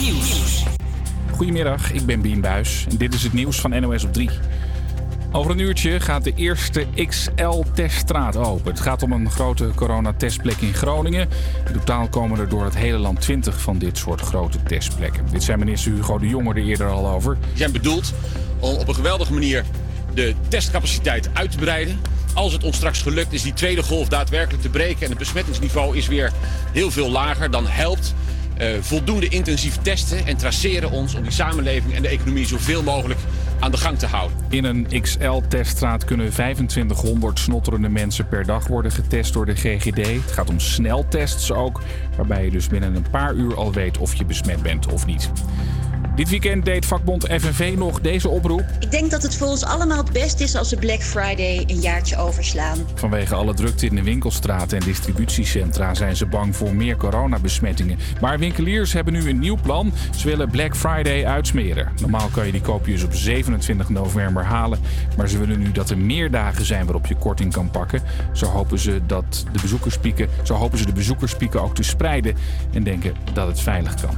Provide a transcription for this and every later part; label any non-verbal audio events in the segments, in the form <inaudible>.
Nieuws. Goedemiddag, ik ben Bien Buis en dit is het nieuws van NOS op 3. Over een uurtje gaat de eerste XL-teststraat open. Het gaat om een grote coronatestplek in Groningen. In totaal komen er door het hele land 20 van dit soort grote testplekken. Dit zei minister Hugo de Jonge er eerder al over. Die zijn bedoeld om op een geweldige manier de testcapaciteit uit te breiden. Als het ons straks gelukt is die tweede golf daadwerkelijk te breken en het besmettingsniveau is weer heel veel lager, dan helpt voldoende intensief testen en traceren ons om die samenleving en de economie zoveel mogelijk aan de gang te houden. In een XL-teststraat kunnen 2500 snotterende mensen per dag worden getest door de GGD. Het gaat om sneltests ook, waarbij je dus binnen een paar uur al weet of je besmet bent of niet. Dit weekend deed vakbond FNV nog deze oproep. Ik denk dat het voor ons allemaal het best is als we Black Friday een jaartje overslaan. Vanwege alle drukte in de winkelstraten en distributiecentra zijn ze bang voor meer coronabesmettingen. Maar winkeliers hebben nu een nieuw plan. Ze willen Black Friday uitsmeren. Normaal kan je die koopjes op 27 november halen. Maar ze willen nu dat er meer dagen zijn waarop je korting kan pakken. Zo hopen ze, dat de bezoekerspieken, zo hopen ze de bezoekerspieken ook te spreiden en denken dat het veilig kan.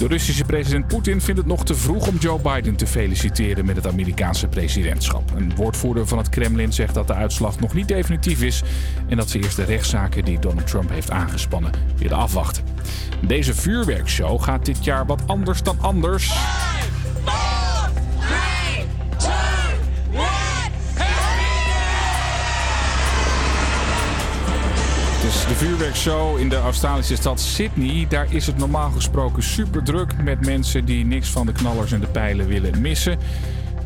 De Russische president Poetin vindt het nog te vroeg om Joe Biden te feliciteren met het Amerikaanse presidentschap. Een woordvoerder van het Kremlin zegt dat de uitslag nog niet definitief is en dat ze eerst de rechtszaken die Donald Trump heeft aangespannen willen afwachten. Deze vuurwerkshow gaat dit jaar wat anders dan anders. De vuurwerkshow in de Australische stad Sydney. Daar is het normaal gesproken super druk met mensen die niks van de knallers en de pijlen willen missen.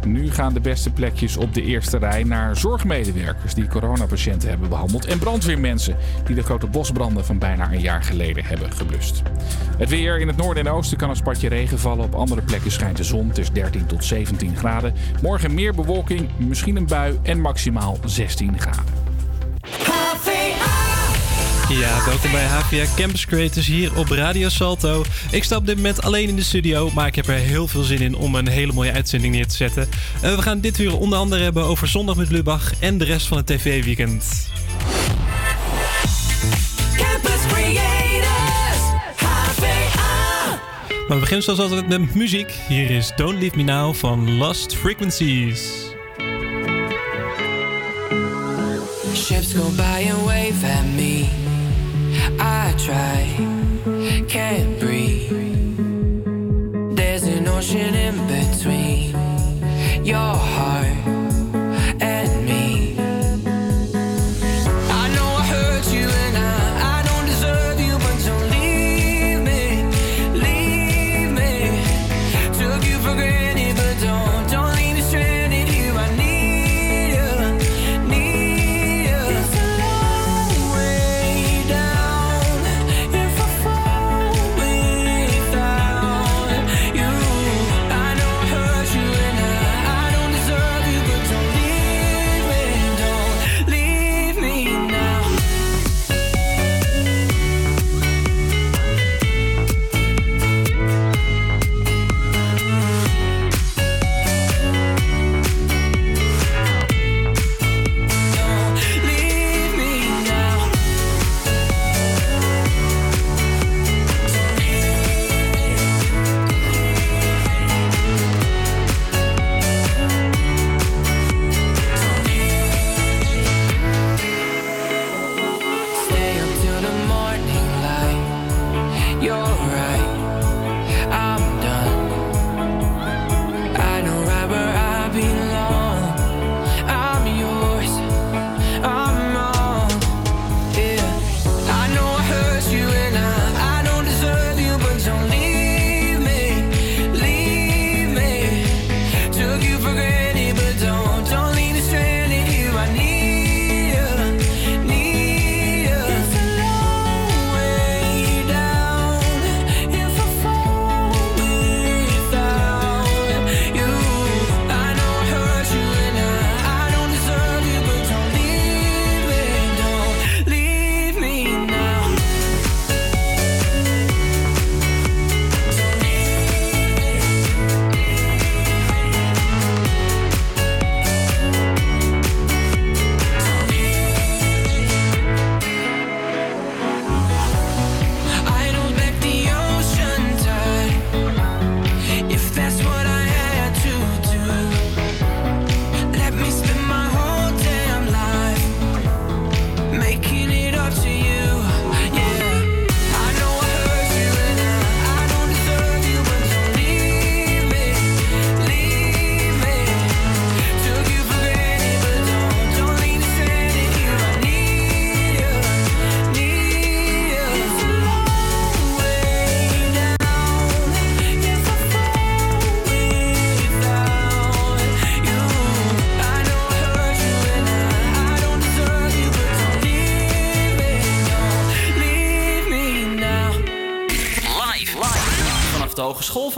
Nu gaan de beste plekjes op de eerste rij naar zorgmedewerkers die coronapatiënten hebben behandeld. En brandweermensen die de grote bosbranden van bijna een jaar geleden hebben geblust. Het weer in het noorden en oosten kan een spatje regen vallen. Op andere plekken schijnt de zon. Het is 13 tot 17 graden. Morgen meer bewolking, misschien een bui en maximaal 16 graden. Ja, welkom bij HVA Campus Creators hier op Radio Salto. Ik sta op dit moment alleen in de studio, maar ik heb er heel veel zin in om een hele mooie uitzending neer te zetten. Uh, we gaan dit uur onder andere hebben over Zondag met Lubach en de rest van het TV-weekend. Campus Creators, HVA. Maar we beginnen zoals altijd met muziek. Hier is Don't Leave Me Now van Lost Frequencies. Ships go by and wave at me. I try, can't breathe. There's an ocean in between your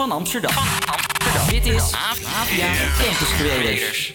Van Amsterdam. Dit is AVA Campus.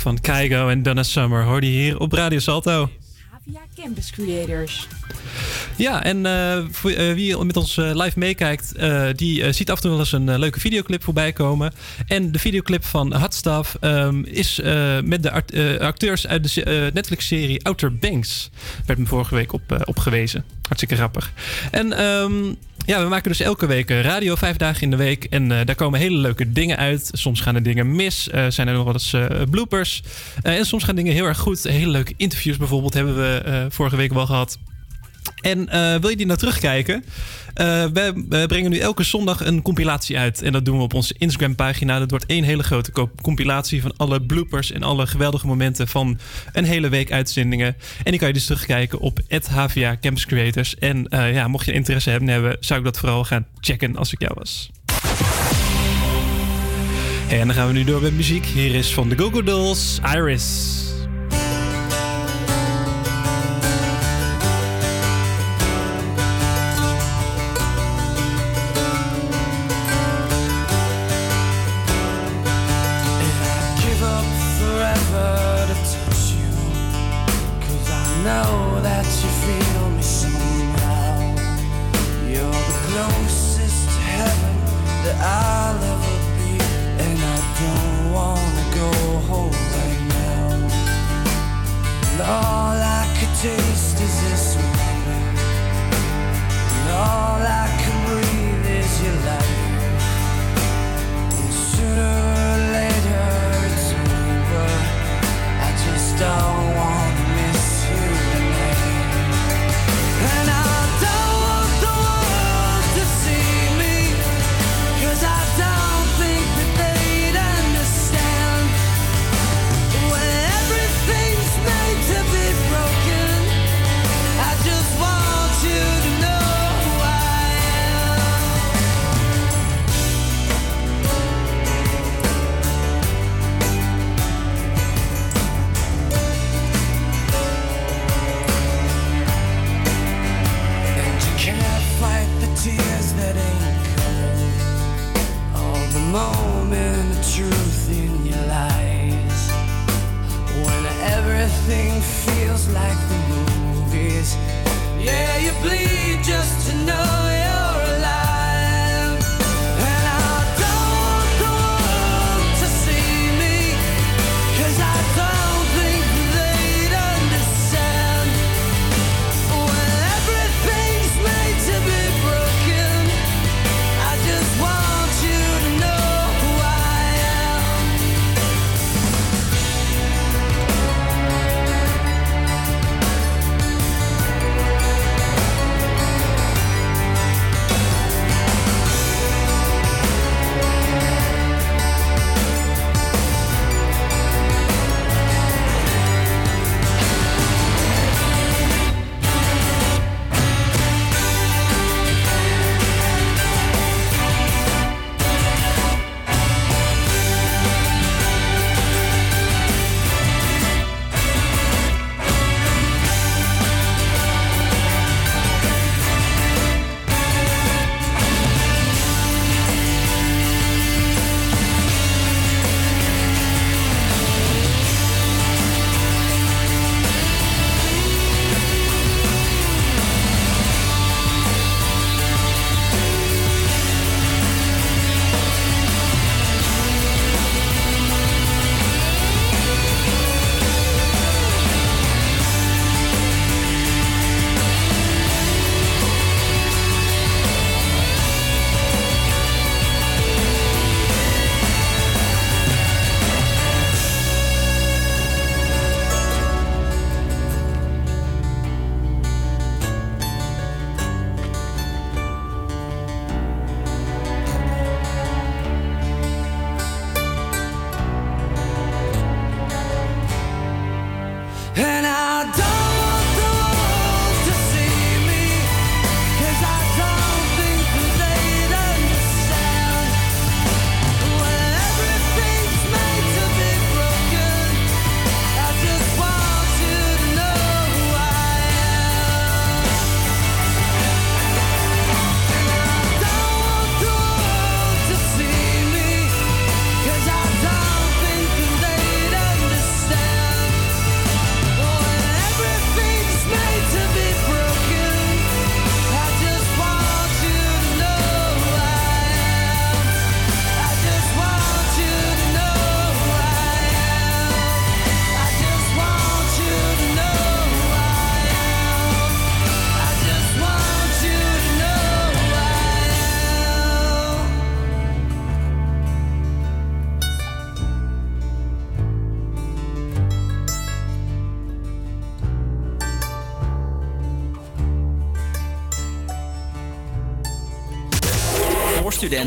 Van Keigo en Donna Summer hoorde je hier op Radio Salto. Havia Campus Creators. Ja, en uh, voor, uh, wie met ons uh, live meekijkt, die ziet af en toe wel eens een leuke videoclip voorbij komen. En de videoclip van Hot Stuff um, is met de art, acteurs uit de Netflix-serie Outer Banks. Werd me vorige week op, opgewezen. Hartstikke grappig. En um, ja, we maken dus elke week radio vijf dagen in de week. En uh, daar komen hele leuke dingen uit. Soms gaan er dingen mis. Uh, zijn er nog wel eens uh, bloopers. en soms gaan dingen heel erg goed. Hele leuke interviews bijvoorbeeld hebben we vorige week wel gehad. En wil je die nou terugkijken? Uh, we, brengen nu elke zondag een compilatie uit. En dat doen we op onze Instagram-pagina. Dat wordt één hele grote compilatie van alle bloopers en alle geweldige momenten van een hele week uitzendingen. En die kan je dus terugkijken op HVA Campus Creators. En uh, ja, mocht je interesse hebben, hebben, zou ik dat vooral gaan checken als ik jou was. En dan gaan we nu door met muziek. Hier is van de Go Dolls, Iris.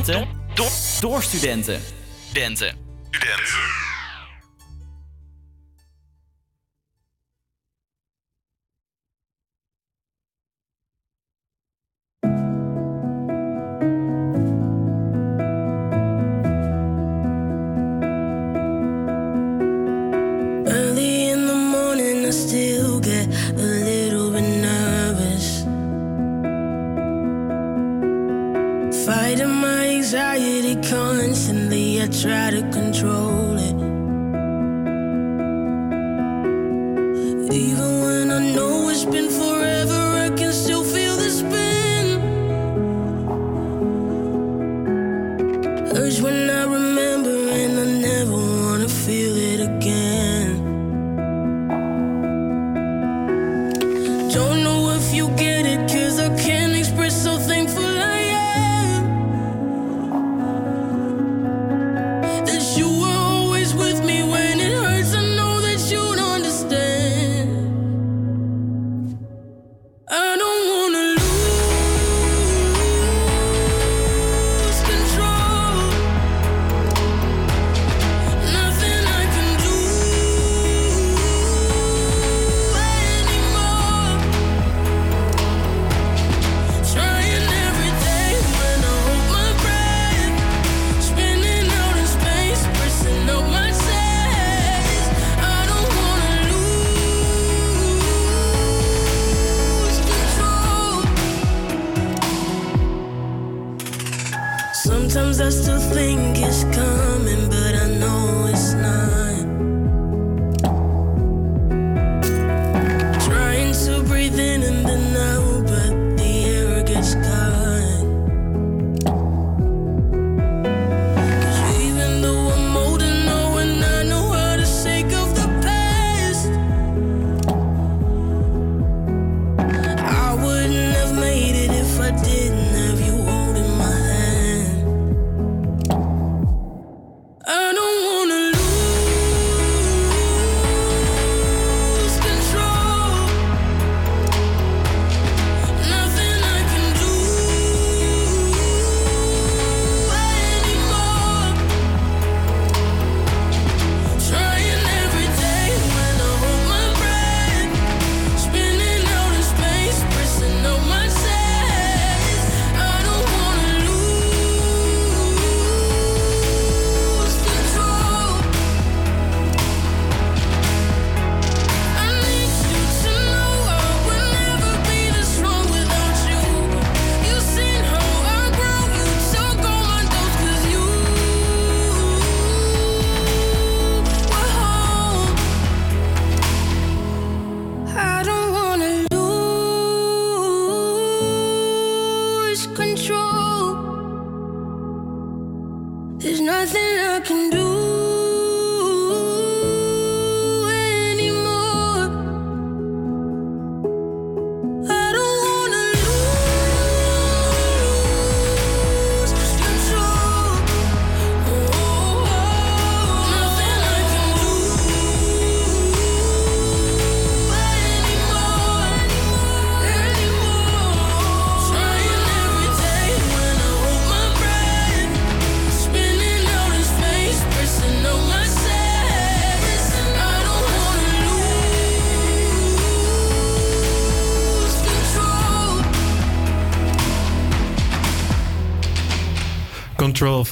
Studenten. Door, door studenten. Studenten. I still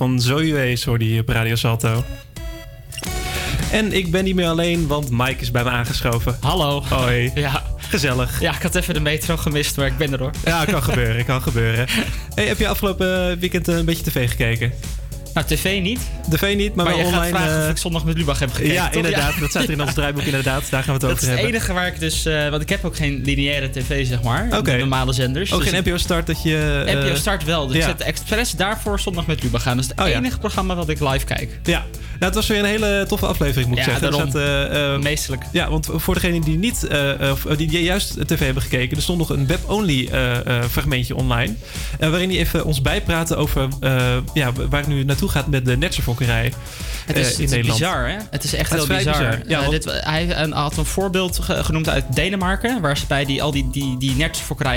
van Zoe hoorde je op Radio Salto. En ik ben niet meer alleen, want Mike is bij me aangeschoven. Hallo. Hoi. Ja. Gezellig. ja, ik had even de metro gemist, maar ik ben er hoor. Ja, kan gebeuren, kan gebeuren. <laughs> Hey, heb je afgelopen weekend een beetje tv gekeken? Nou, tv niet. TV niet, maar, Maar wel je gaat online. vragen eh, of ik zondag met Lubach heb gekeken. ja, toch? inderdaad. Dat staat er in ons draaiboek inderdaad. Daar gaan we het Dat over is het hebben. enige waar ik dus... eh, want ik heb ook geen lineaire tv, zeg maar. Oké. De normale zenders. Ook Dus geen NPO Start dat je... eh, NPO Start wel. Dus ja. ik zet expres daarvoor zondag met Lubach aan. Dat is het Oh, enige programma wat ik live kijk. Ja, het was weer een hele toffe aflevering, moet ik Ja, zeggen. Daarom. zat, eh, eh, Meestelijk. Ja, want voor degenen die niet, eh, of die juist tv hebben gekeken, er stond nog een web-only eh, eh, fragmentje online. waarin hij even ons bijpraatte over eh, ja, waar het nu naartoe gaat met de netserfokkerij Het is, in het is Nederland. bizar, hè? Het is echt Het is heel bizar. bizar. Ja, want- dit, hij een- had een voorbeeld ge- genoemd uit Denemarken... waar ze bij die, al die, die, die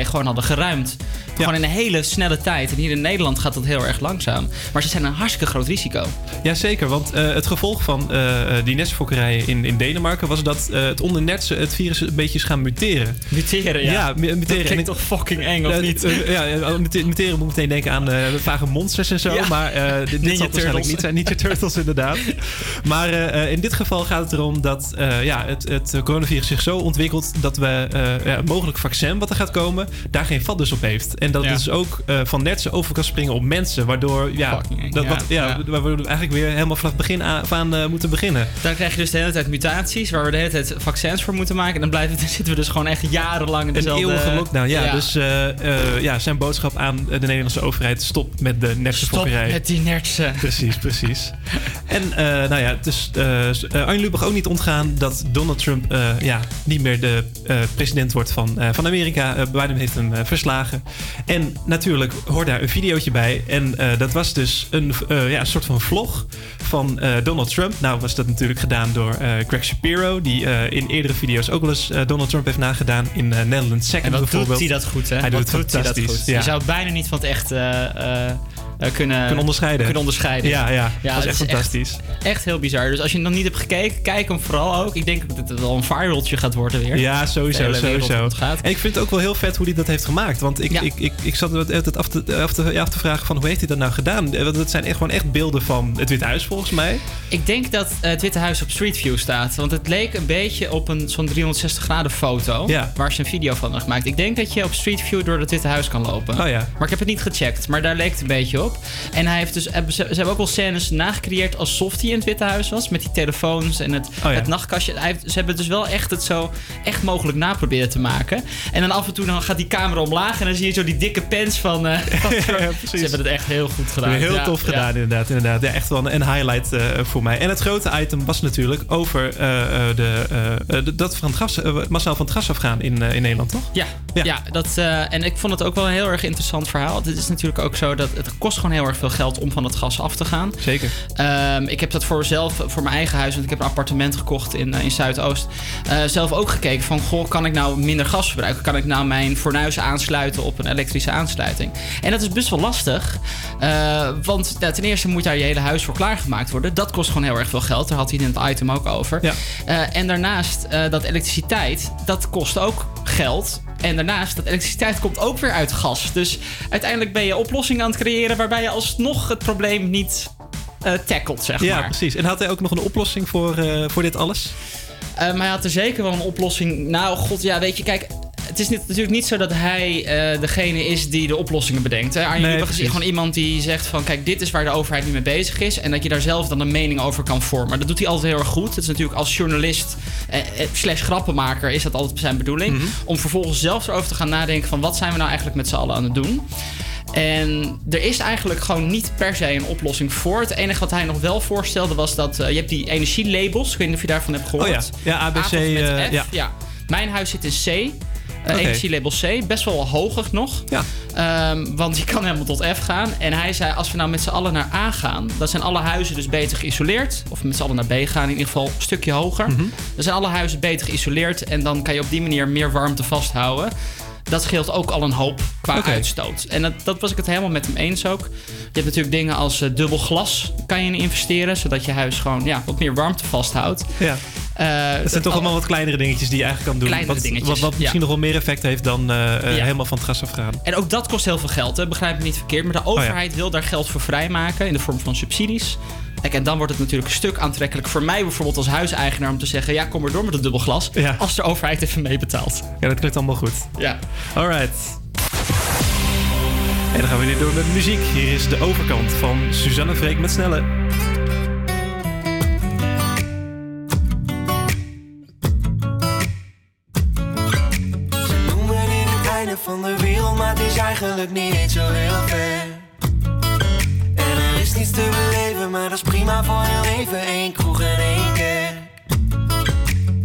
gewoon hadden geruimd. Gewoon in een hele snelle tijd. En hier in Nederland gaat dat heel erg langzaam. Maar ze zijn een hartstikke groot risico. Jazeker, want eh, het gevolg van eh, eh, die netserfokkerijen in, in Denemarken was dat eh, het onder netsen het virus een beetje is gaan muteren. Muteren, ja. Ja, mu- muteren. Dat En toch fucking eng, of Eh, niet? eh, ja, ja, mute- muteren moet meteen denken aan eh, vage monsters en zo. Ja. Maar eh, dit, dit zal waarschijnlijk niet zijn. Ninja Turtles inderdaad. Maar eh, eh, in dit geval gaat het erom dat eh, ja, het, het coronavirus zich zo ontwikkelt... dat we eh, ja, een mogelijk vaccin wat er gaat komen... daar geen vat dus op heeft. En dat Ja. het dus ook eh, van netsen over kan springen op mensen. Waardoor, ja, Fucking dat. Wat, ja, Ja. waardoor we eigenlijk weer helemaal vanaf het begin af aan eh, moeten beginnen. Dan krijg je dus de hele tijd mutaties... waar we de hele tijd vaccins voor moeten maken. En dan, blijven, <laughs> dan zitten we dus gewoon echt jarenlang in Een dezelfde... eeuwige lockdown, ja. Dus eh, eh, ja, zijn boodschap aan de Nederlandse overheid... stop met de Stop netsenfokkerij. met die nertsen. <laughs> Precies, precies. En eh, nou ja, het is eh uh, Arjen Lubach ook niet ontgaan dat Donald Trump eh, ja, niet meer de eh, president wordt van, eh, van Amerika. Eh, Biden heeft hem eh, verslagen. En natuurlijk hoort daar een videootje bij. En eh, dat was dus een, eh, ja, een soort van vlog van eh, Donald Trump. Nou was dat natuurlijk gedaan door eh, Greg Shapiro, die eh, in eerdere video's ook wel eens eh, Donald Trump heeft nagedaan in eh, Netherlands Second En wat bijvoorbeeld. doet hij dat goed, hè? Hij Wat doet het hij dat fantastisch, goed. ja. Je zou bijna niet van het echt eh, eh, eh, kunnen, Kunnen onderscheiden. kunnen onderscheiden. Ja, ja, dat was het echt is fantastisch. Echt heel bizar. Dus als je nog niet hebt gekeken, kijk hem vooral ook. Ik denk dat het wel een viraltje gaat worden weer. Ja, sowieso, sowieso. En ik vind het ook wel heel vet hoe hij dat heeft gemaakt. Want ik, Ja. ik, ik, ik zat altijd af te, af, te, ja, af te vragen van hoe heeft hij dat nou gedaan? Want het zijn echt gewoon echt beelden van het Witte Huis volgens mij. Ik denk dat eh, het Witte Huis op Street View staat. Want het leek een beetje op een zo'n 360 graden foto. Ja. Waar ze een video van hebben gemaakt. Ik denk dat je op Street View door het Witte Huis kan lopen. Oh ja. Maar ik heb het niet gecheckt. Maar daar leek het een beetje op. En hij heeft dus, hebben ze, hebben ook wel scènes nagecreëerd alsof hij in het Witte Huis was. Met die telefoons en het, Oh ja. het nachtkastje. Hij heeft, ze hebben dus wel echt het zo echt mogelijk naproberen te maken. En dan af en toe dan gaat die camera omlaag. En dan zie je zo die dikke pens van... eh, <laughs> van. Ze hebben het echt heel goed gedaan. Heel tof gedaan, inderdaad. inderdaad. Ja, echt wel een, een highlight eh, voor mij. En het grote item was natuurlijk over eh, eh, de, eh, eh, de- dat van het gas, eh, massaal van het gas afgaan in, eh, in Nederland, toch? Ja, Ja. dat, eh, en ik vond het ook wel een heel erg interessant verhaal. Het is natuurlijk ook zo dat het kost gewoon heel erg veel geld om van het gas af te gaan. Zeker. Ehm, ik heb dat voor mezelf, voor mijn eigen huis, want ik heb een appartement gekocht in, eh, in Zuidoost. eh, zelf ook gekeken van, goh, kan ik nou minder gas verbruiken? Kan ik nou mijn fornuis aansluiten op een elektrische aansluiting? En dat is best wel lastig. eh, want nou, ten eerste moet daar je hele huis voor klaargemaakt worden. Dat kost gewoon heel erg veel geld. Daar had hij in het item ook over. Ja. En daarnaast, dat elektriciteit, dat kost ook geld. En daarnaast, dat elektriciteit komt ook weer uit gas. Dus uiteindelijk ben je oplossingen aan het creëren... waarbij je alsnog het probleem niet eh tackelt, zeg Ja, maar. precies. En had hij ook nog een oplossing voor, eh, voor dit alles? Maar hij had er zeker wel een oplossing. Nou, god, ja, weet je, kijk. Het is niet, natuurlijk niet zo dat hij eh, degene is die de oplossingen bedenkt. Hè? Arjen Nee, Lubach is precies. gewoon iemand die zegt van... kijk, dit is waar de overheid nu mee bezig is... en dat je daar zelf dan een mening over kan vormen. Dat doet hij altijd heel erg goed. Het is natuurlijk als journalist eh, slash grappenmaker... is dat altijd zijn bedoeling. Mhm. Om vervolgens zelf erover te gaan nadenken... van wat zijn we nou eigenlijk met z'n allen aan het doen... En er is eigenlijk gewoon niet per se een oplossing voor. Het enige wat hij nog wel voorstelde was dat... je hebt die energielabels. Ik weet niet of je daarvan hebt gehoord. Oh ja. Ja, ABC, met F. ja. Mijn huis zit in C. eh, Oké. Energielabel C. Best wel hoogig nog. Ja. Ehm, want die kan helemaal tot F gaan. En hij zei, als we nou met z'n allen naar A gaan... dan zijn alle huizen dus beter geïsoleerd. Of met z'n allen naar B gaan, in ieder geval een stukje hoger. Mhm. Dan zijn alle huizen beter geïsoleerd... en dan kan je op die manier meer warmte vasthouden. Dat scheelt ook al een hoop qua uitstoot. En dat, dat was ik het helemaal met hem eens ook. Je hebt natuurlijk dingen als eh, dubbel glas kan je in investeren... zodat je huis gewoon ja, wat meer warmte vasthoudt. Ja. Het zijn toch allemaal wat kleinere dingetjes die je eigenlijk kan doen. Wat, dingetjes, wat, wat misschien ja. nog wel meer effect heeft dan eh, eh, Ja. helemaal van het gas afgaan. En ook dat kost heel veel geld, hè? begrijp me niet verkeerd. Maar de Oh overheid wil daar geld voor vrijmaken in de vorm van subsidies. Kijk, en dan wordt het natuurlijk een stuk aantrekkelijker voor mij bijvoorbeeld als huiseigenaar om te zeggen: ja, kom maar door met het dubbel glas. Ja. Als de overheid even meebetaalt. Ja, dat klinkt allemaal goed. Ja. Alright. En dan gaan we weer door met muziek. Hier is de overkant van Suzanne Freek met Snelle. Van de wereld, maar het is eigenlijk niet zo heel ver. En er is niets te beleven, maar dat is prima voor heel even. Eén kroeg en één kerk.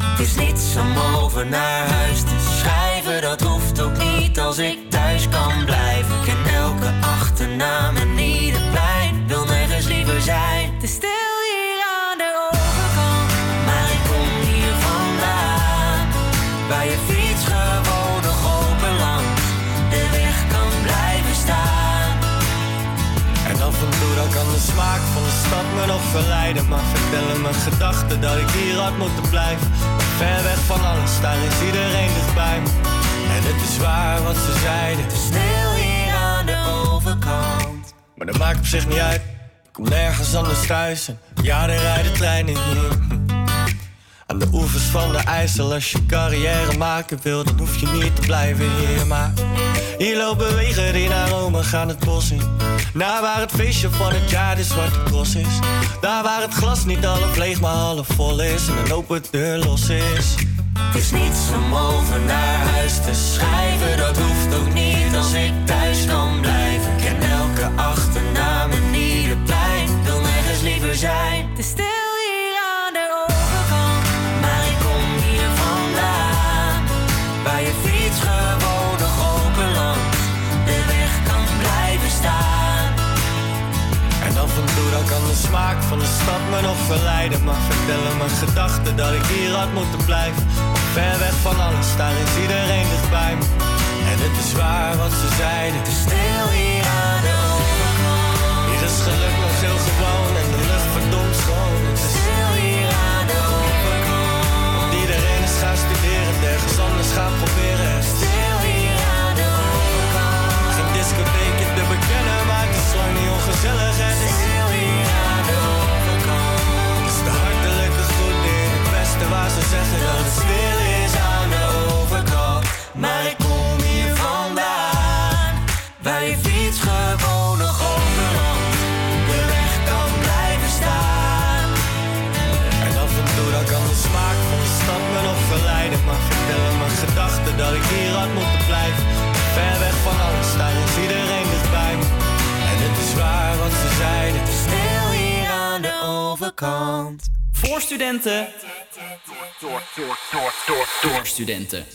Het is niets om over naar huis te schrijven, dat hoeft ook niet als ik thuis kan blijven. Ik ken elke achternaam en ieder plein, wil nergens liever zijn. Is stil stad me nog verleiden. Maar vertellen mijn gedachten dat ik hier had moeten blijven. Ver weg van alles, daar is iedereen dichtbij me. En het is waar wat ze zeiden. Het is stil hier aan de overkant. Maar dat maakt op zich niet uit. Ik kom nergens anders thuis. En ja, er rijden treinen hier. Aan de oevers van de IJssel, als je carrière maken wil, dan hoef je niet te blijven hier. Maar hier lopen wegen die naar Rome gaan het bos in. Naar waar het feestje van het jaar de zwarte cross is. Daar waar het glas niet half leeg, maar half vol is. En een open deur los is. Het is niets om over naar huis te schrijven. Dat hoeft ook niet als ik thuis kan blijven. Ik ken elke achternaam en ieder plein. Wil nergens liever zijn. Smaak van de stad me nog verleiden. Maar vertellen mijn gedachten dat ik hier had moeten blijven. Ver weg van alles, daar is iedereen dichtbij me. En het is waar wat ze zeiden. Het is stil hier aan de overkant. Hier is geluk nog heel gewoon en de lucht verdomd schoon. Het is stil hier aan de overkant. Iedereen is gaan studeren, ergens anders gaan proberen. Voor studenten. Door, door, door, door, door studenten.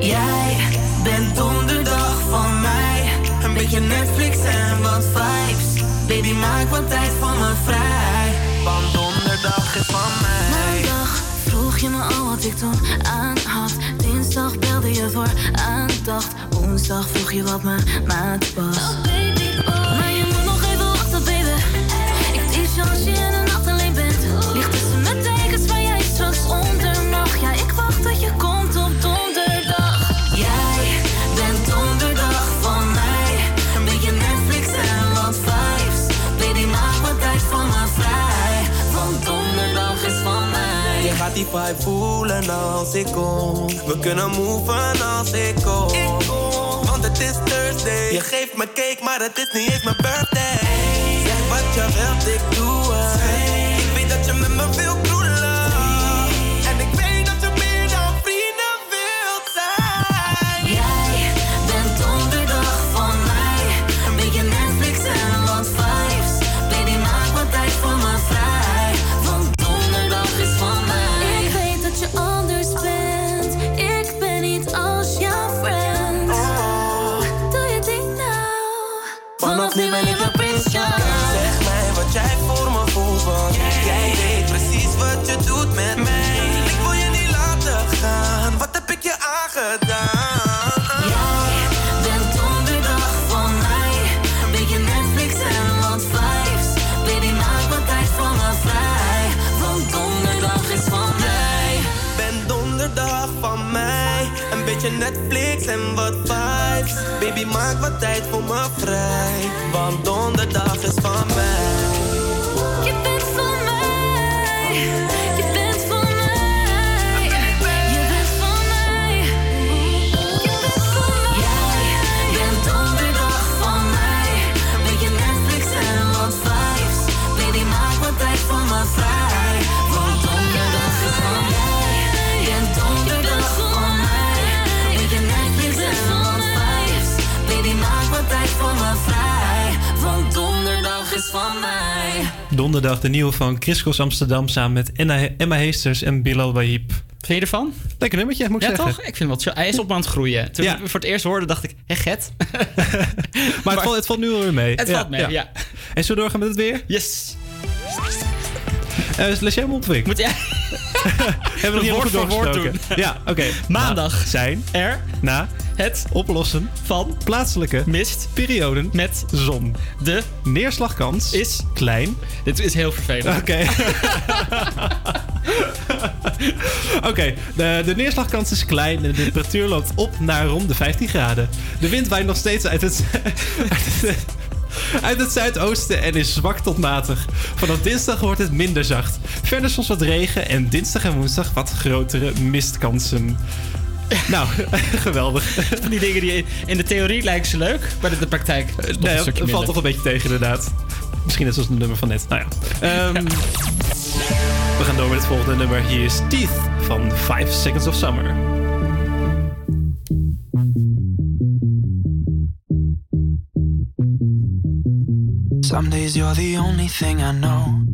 Jij bent donderdag van mij. Een beetje Netflix en wat vibes. Baby, maak wat tijd voor me vrij. Want donderdag is van mij. Je me al wat ik toen aan had. Dinsdag belde je voor aandacht. Woensdag vroeg je wat mijn maat was. Maar vibe voelen als ik kom. We kunnen moven als ik kom. Want het is Thursday. Je geeft me cake, maar het is niet eens mijn birthday. Zeg wat je wilt, ik doe het. Ik weet dat je met me wil kroelen. Jij voor me voelt, jij weet precies wat je doet met mij. Ik wil je niet laten gaan, wat heb ik je aangedaan? Netflix en wat vibes. Baby, maak wat tijd voor me vrij. Want donderdag is van mij. Van mij. Donderdag de nieuwe van Chris Cross Amsterdam samen met Emma Heesters en Bilal Wahib. Vind je ervan? Lekker nummertje, moet ik Ja, zeggen. toch? Ik vind het wel chill. Hij is op aan het groeien. Toen Ja. ik voor het eerst hoorde, dacht ik, hé, get. <laughs> Maar, het, valt, het valt nu alweer mee. Het valt mee, ja. En zo doorgaan met het weer? Yes. Uh, op, Vic? Moet jij... <laughs> Hebben we nog niet woord helemaal voor woord doorgesproken? Ja, oké. <laughs> Maandag. Zijn Er na het oplossen van plaatselijke mist perioden met zon. de Neerslagkans is... klein. Dit is heel vervelend. Oké. <laughs> <laughs> Oké, de, de neerslagkans is klein en de temperatuur loopt op naar rond de 15 graden. De wind waait nog steeds uit het, uit <laughs> het, uit het zuidoosten en is zwak tot matig. Vanaf dinsdag wordt het minder zacht. Verder soms wat regen en dinsdag en woensdag wat grotere mistkansen. Nou, <laughs> geweldig. Van die dingen die in de theorie lijken ze leuk, maar in de praktijk Nee, dat valt minder. toch een beetje tegen inderdaad. Misschien net zoals het nummer van net. Nou ja. Ehm, We gaan door met het volgende nummer. Hier is Teeth van 5 Seconds of Summer. Some days you're the only thing I know.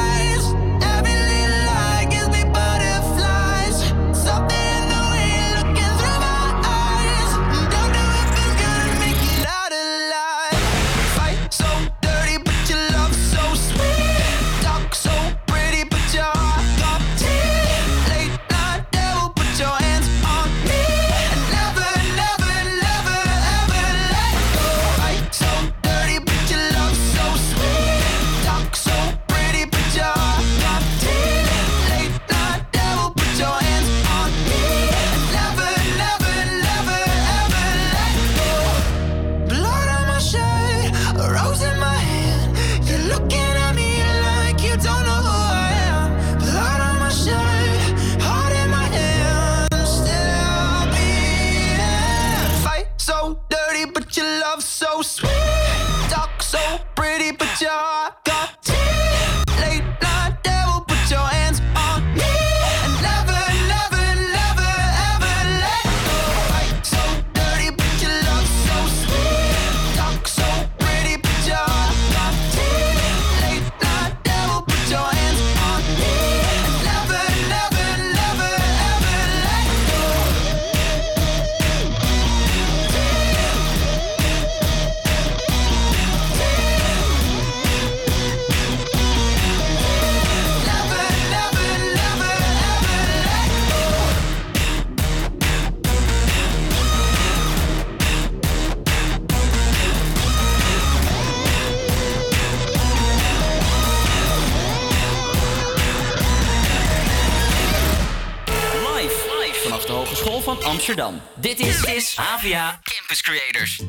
School van Amsterdam. Dit is, is AVA Campus Creators.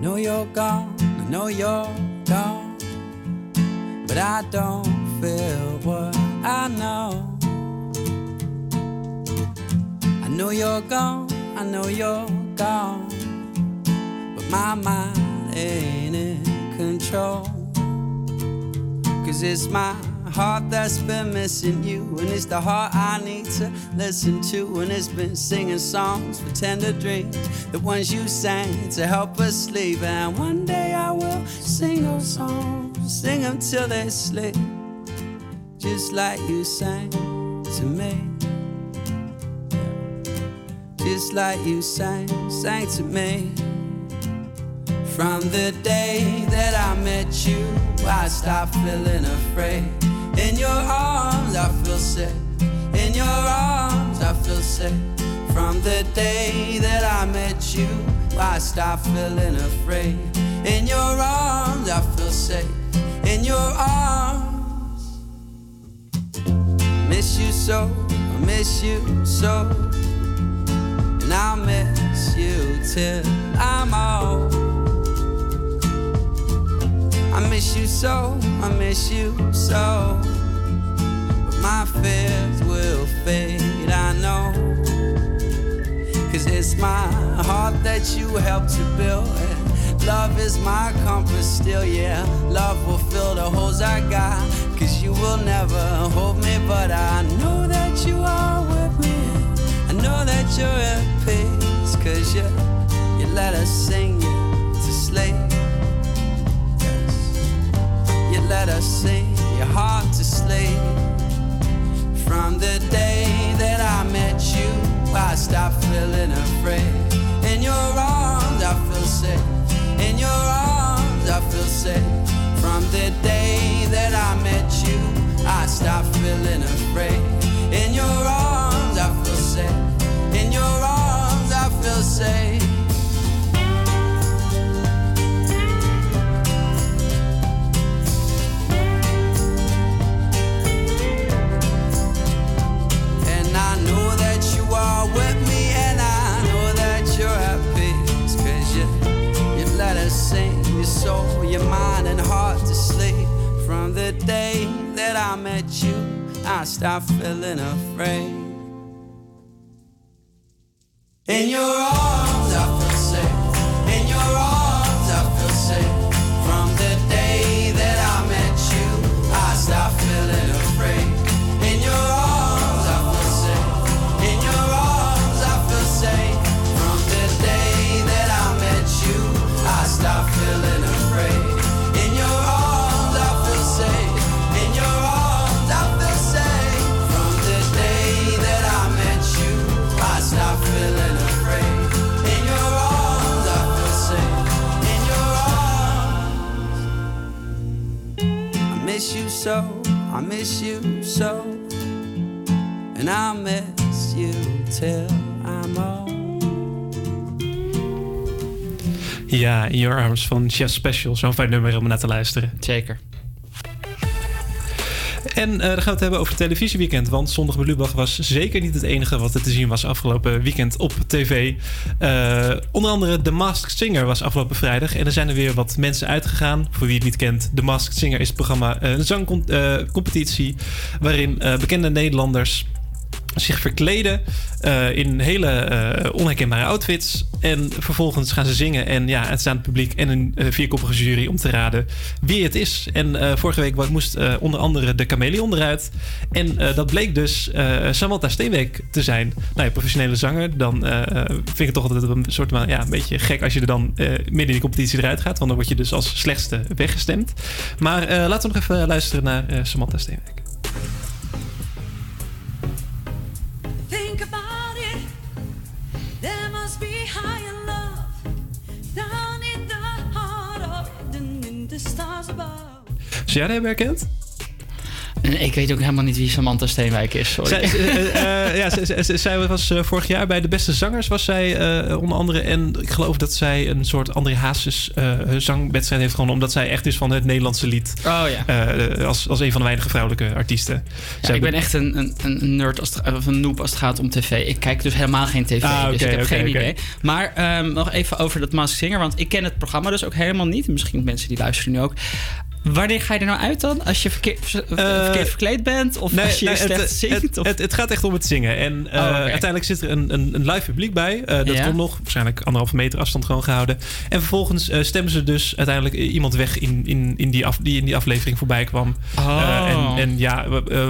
Know you're gone, I know you're gone. But I don't feel what I know. I know you're gone, I know you're gone. But my mind ain't in control. Cause it's my heart that's been missing you. And it's the heart I need to listen to. And it's been singing songs for tender dreams. The ones you sang to help us sleep. And one day I will sing those songs, sing them till they sleep. Just like you sang to me. Just like you sang, sang to me. From the day that I met you, I stopped feeling afraid. In your arms, I feel safe. In your arms, I feel safe. From the day that I met you, I stopped feeling afraid. In your arms, I feel safe. In your arms, miss you so, I miss you so. And I'll miss you till I'm old. I miss you so, I miss you so. But my fears will fade, I know. Cause it's my heart that you helped to build. And love is my compass still, yeah. Love will fill the holes I got. Cause you will never hold me, but I know that you are with me. I know that you're at peace. Cause you, you let us sing you to sleep. Let us sing your heart to sleep. From the day that I met you, I stopped feeling afraid. In your arms, I feel safe. In your arms, I feel safe. From the day that I met you, I stopped feeling afraid. In your arms, I feel safe. In your arms, I feel safe. Soul, your mind, and heart to sleep. From the day that I met you, I stopped feeling afraid. In your arms, I so. I miss you so. And I'll miss you till I'm old. Ja, In Your Arms van Chef Special. Zo'n fijn nummer om naar te luisteren. Zeker. En eh, dan gaan we het hebben over het televisieweekend. Want Zondag met Lubach was zeker niet het enige wat er te zien was afgelopen weekend op tv. Eh, onder andere The Masked Singer was afgelopen vrijdag. En er zijn er weer wat mensen uitgegaan. Voor wie het niet kent, The Masked Singer is het programma, eh, een zangcompetitie. waarin bekende Nederlanders zich verkleden eh, in hele eh, onherkenbare outfits. En vervolgens gaan ze zingen. En ja, het staat publiek en een eh, vierkoppige jury om te raden wie het is. En vorige week moest onder andere de chameleon eruit. En dat bleek dus Samantha Steenbeek te zijn. Nou ja, professionele zanger. Dan vind ik het toch altijd een soort van, ja, een beetje gek als je er dan midden in die competitie eruit gaat. Want dan word je dus als slechtste weggestemd. Maar laten we nog even luisteren naar Samantha Steenbeek. Zou jij hebben herkend? Ik weet ook helemaal niet wie Samantha Steenwijk is. Sorry. Zij, eh, eh, <laughs> ja, zij, zij- zij was eh, vorig jaar bij de beste zangers, was zij onder andere. En ik geloof dat zij een soort André Hazes zangwedstrijd heeft gewonnen, omdat zij echt is van het Nederlandse lied. Oh ja. Als, als een van de weinige vrouwelijke artiesten. Ja, ik ben be- echt een, een, een nerd als het, of een noob als het gaat om tv. Ik kijk dus helemaal geen tv, Ah, dus ik heb geen idee. Maar ehm, nog even over dat Mask Singer, want ik ken het programma dus ook helemaal niet. Misschien mensen die luisteren nu ook. Wanneer ga je er nou uit dan? Als je verkeerd, ver- verkeerd verkleed bent? Of als je nee, slecht het, zingt? Het, of- het, het gaat echt om het zingen. En eh, Oh, uiteindelijk zit er een, een, een live publiek bij. Eh, dat Ja. komt nog. Waarschijnlijk anderhalve meter afstand gewoon gehouden. En vervolgens eh, stemmen ze dus uiteindelijk iemand weg in, in, in die, af, die in die aflevering voorbij kwam. Oh. Eh, en, en ja, eh,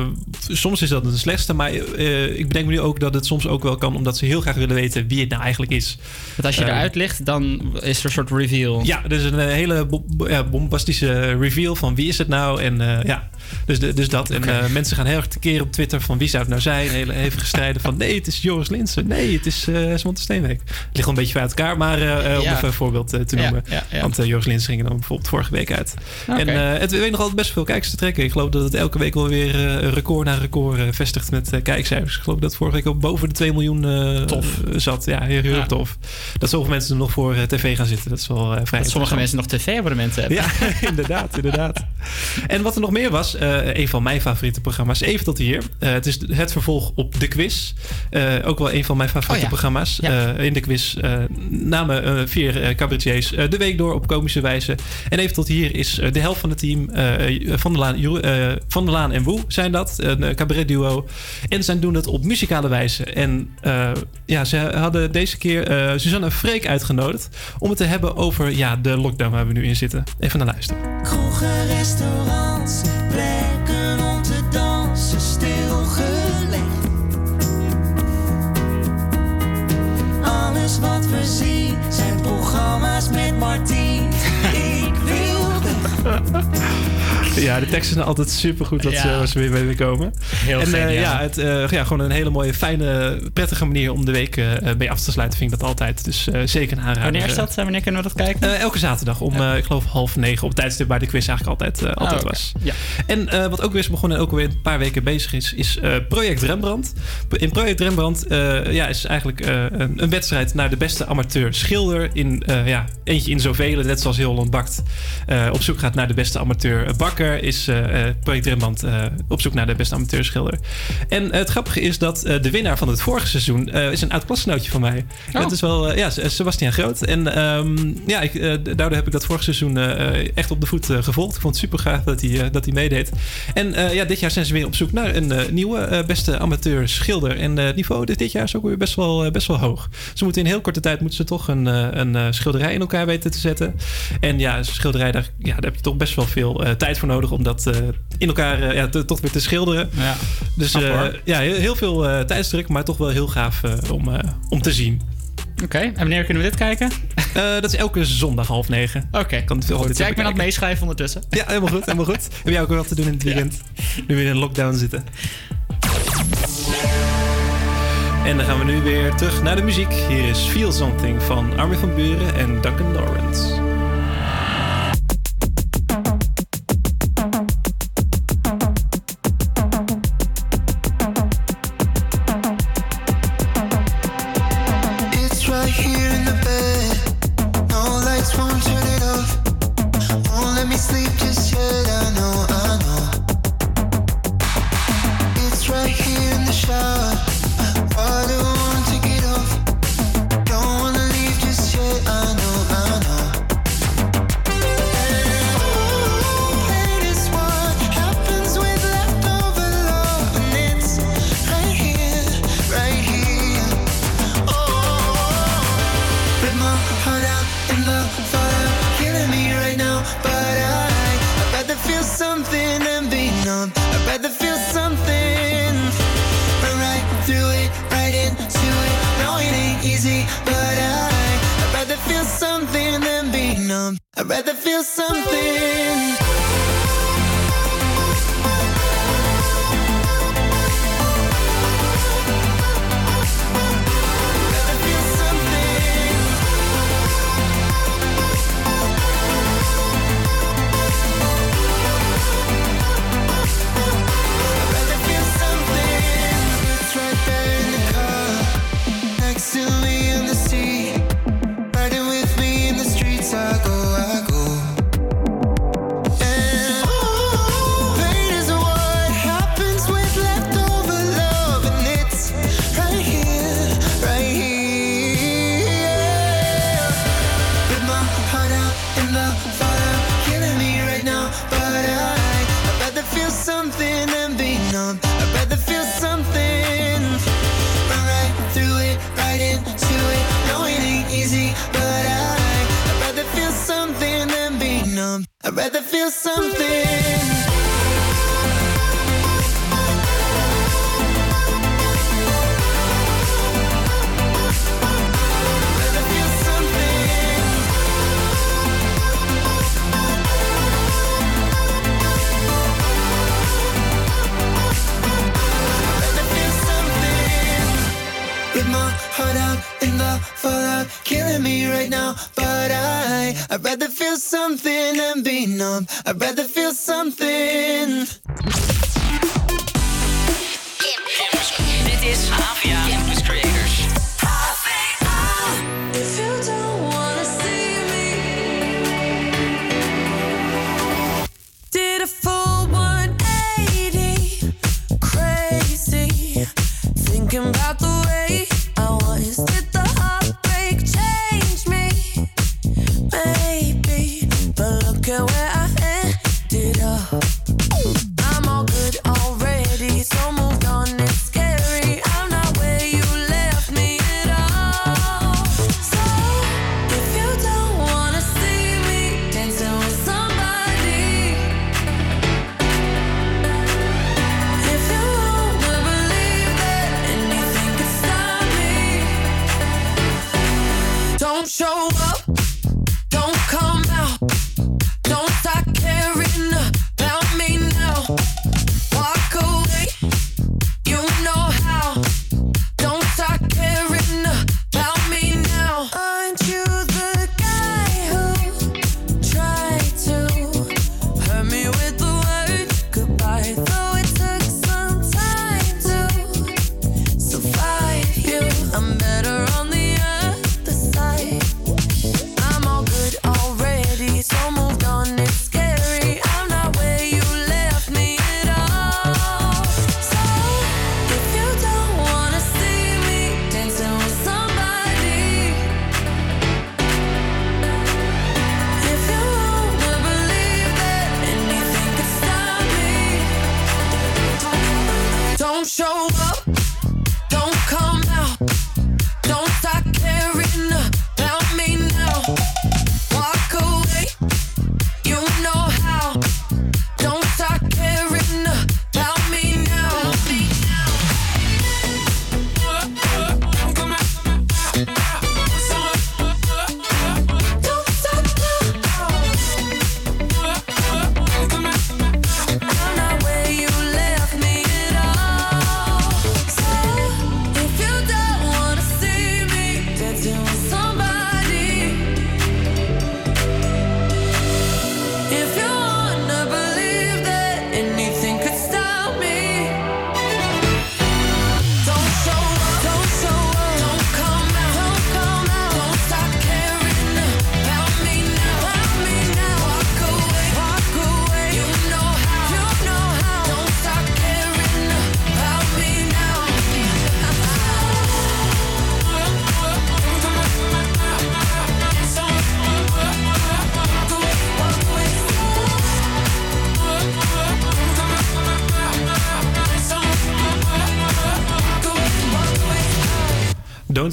soms is dat het slechtste. Maar eh, ik bedenk me nu ook dat het soms ook wel kan. Omdat ze heel graag willen weten wie het nou eigenlijk is. Want als je Eh, eruit ligt, dan is er een soort reveal. ja, dus een eh, hele bo- ja, bombastische reveal van wie is het nou. En eh, ja, dus, de- dus dat. En eh, mensen gaan heel erg tekeer op Twitter van wie zou het nou zijn. Hele hevige strijden van nee, het is Joris Linsen. Nee, het is eh Samantha Steenwijk. Het ligt wel een beetje uit elkaar, maar eh, om Ja. even een voorbeeld te noemen. ja, ja. Want Joris Linsen ging er dan bijvoorbeeld vorige week uit. En het weet nog altijd best veel kijkers te trekken. Ik geloof dat het elke week wel weer een record na record vestigt met kijkcijfers. Ik geloof dat vorige week ook boven de 2 miljoen Tof. zat. Ja, heel, heel tof. Dat zoveel mensen er nog voor tv gaan zitten. Dat is wel vrij Dat sommige mensen nog tv-abonnementen <laughs> hebben. ja, inderdaad, inderdaad. En wat er nog meer was, eh, een van mijn favoriete programma's, even tot hier. Eh, het is het vervolg op de quiz. Eh, ook wel een van mijn favoriete Oh ja. programma's. Ja. Eh, in de quiz eh, namen eh, vier cabaretiers eh, de week door op komische wijze. En even tot hier is eh, de helft van het team eh, van, der Laan, eh, van der Laan en Woe zijn dat. Een eh, cabaretduo. En zij doen het op muzikale wijze. En eh, ja, ze hadden deze keer eh Suzanne Freek uitgenodigd om het te hebben over ja, de lockdown waar we nu in zitten. Even naar luisteren. Kroegen, restaurants, Alles wat we zien zijn programma's met Martien. Ik wil. <laughs> Ja, de teksten zijn altijd supergoed dat Ja. ze, ze weer bij komen. Heel en eh, geniaal. ja, het, eh, ja, gewoon een hele mooie, fijne, prettige manier om de week eh, mee af te sluiten, vind ik dat altijd. Dus eh, zeker een aanrader. Wanneer is dat? Wanneer kunnen we dat kijken? Eh, elke zaterdag om, eh, ik geloof, half negen. Op het tijdstip waar de quiz eigenlijk altijd, eh, altijd Oh, oké. was. Ja. En eh, wat ook weer is begonnen en ook weer een paar weken bezig is, is eh, Project Rembrandt. In Project Rembrandt eh, ja, is eigenlijk eh, een, een wedstrijd naar de beste amateur schilder. In, eh, ja, eentje in zoveel, net zoals heel Holland Bakt. eh, op zoek gaat naar de beste amateur bakker. Is eh, eh, Project Rembrandt eh, op zoek naar de beste amateur schilder. En het grappige is dat de winnaar van het vorige seizoen is een oud klasgenootje van mij. Oh. Het is wel, ja, Sebastian Groot. En ehm, ja, ik, daardoor heb ik dat vorig seizoen echt op de voet gevolgd. Ik vond het super gaaf dat hij, dat hij meedeed. En ja, dit jaar zijn ze weer op zoek naar een nieuwe beste amateur schilder. En het niveau dit, dit jaar is ook weer best wel, best wel hoog. Ze moeten in heel korte tijd moeten ze toch een, een schilderij in elkaar weten te zetten. En ja, schilderij, daar, ja, daar heb je toch best wel veel tijd voor nodig om dat eh, in elkaar eh, ja, te- toch weer te schilderen. Ja. Dus eh, ja, heel, heel veel tijdsdruk, maar toch wel heel gaaf om, om te zien. Oké, en wanneer kunnen we dit kijken? Dat is elke zondag half negen. Oké, Kan het goed. Ja, ik ben aan het meeschrijven ondertussen. Ja, helemaal goed, helemaal goed. Heb jij ook wat te doen in het weekend? Nu weer in lockdown zitten. En dan gaan we nu weer terug naar de muziek. Hier is Feel Something van Armin van Buren en Duncan Lawrence.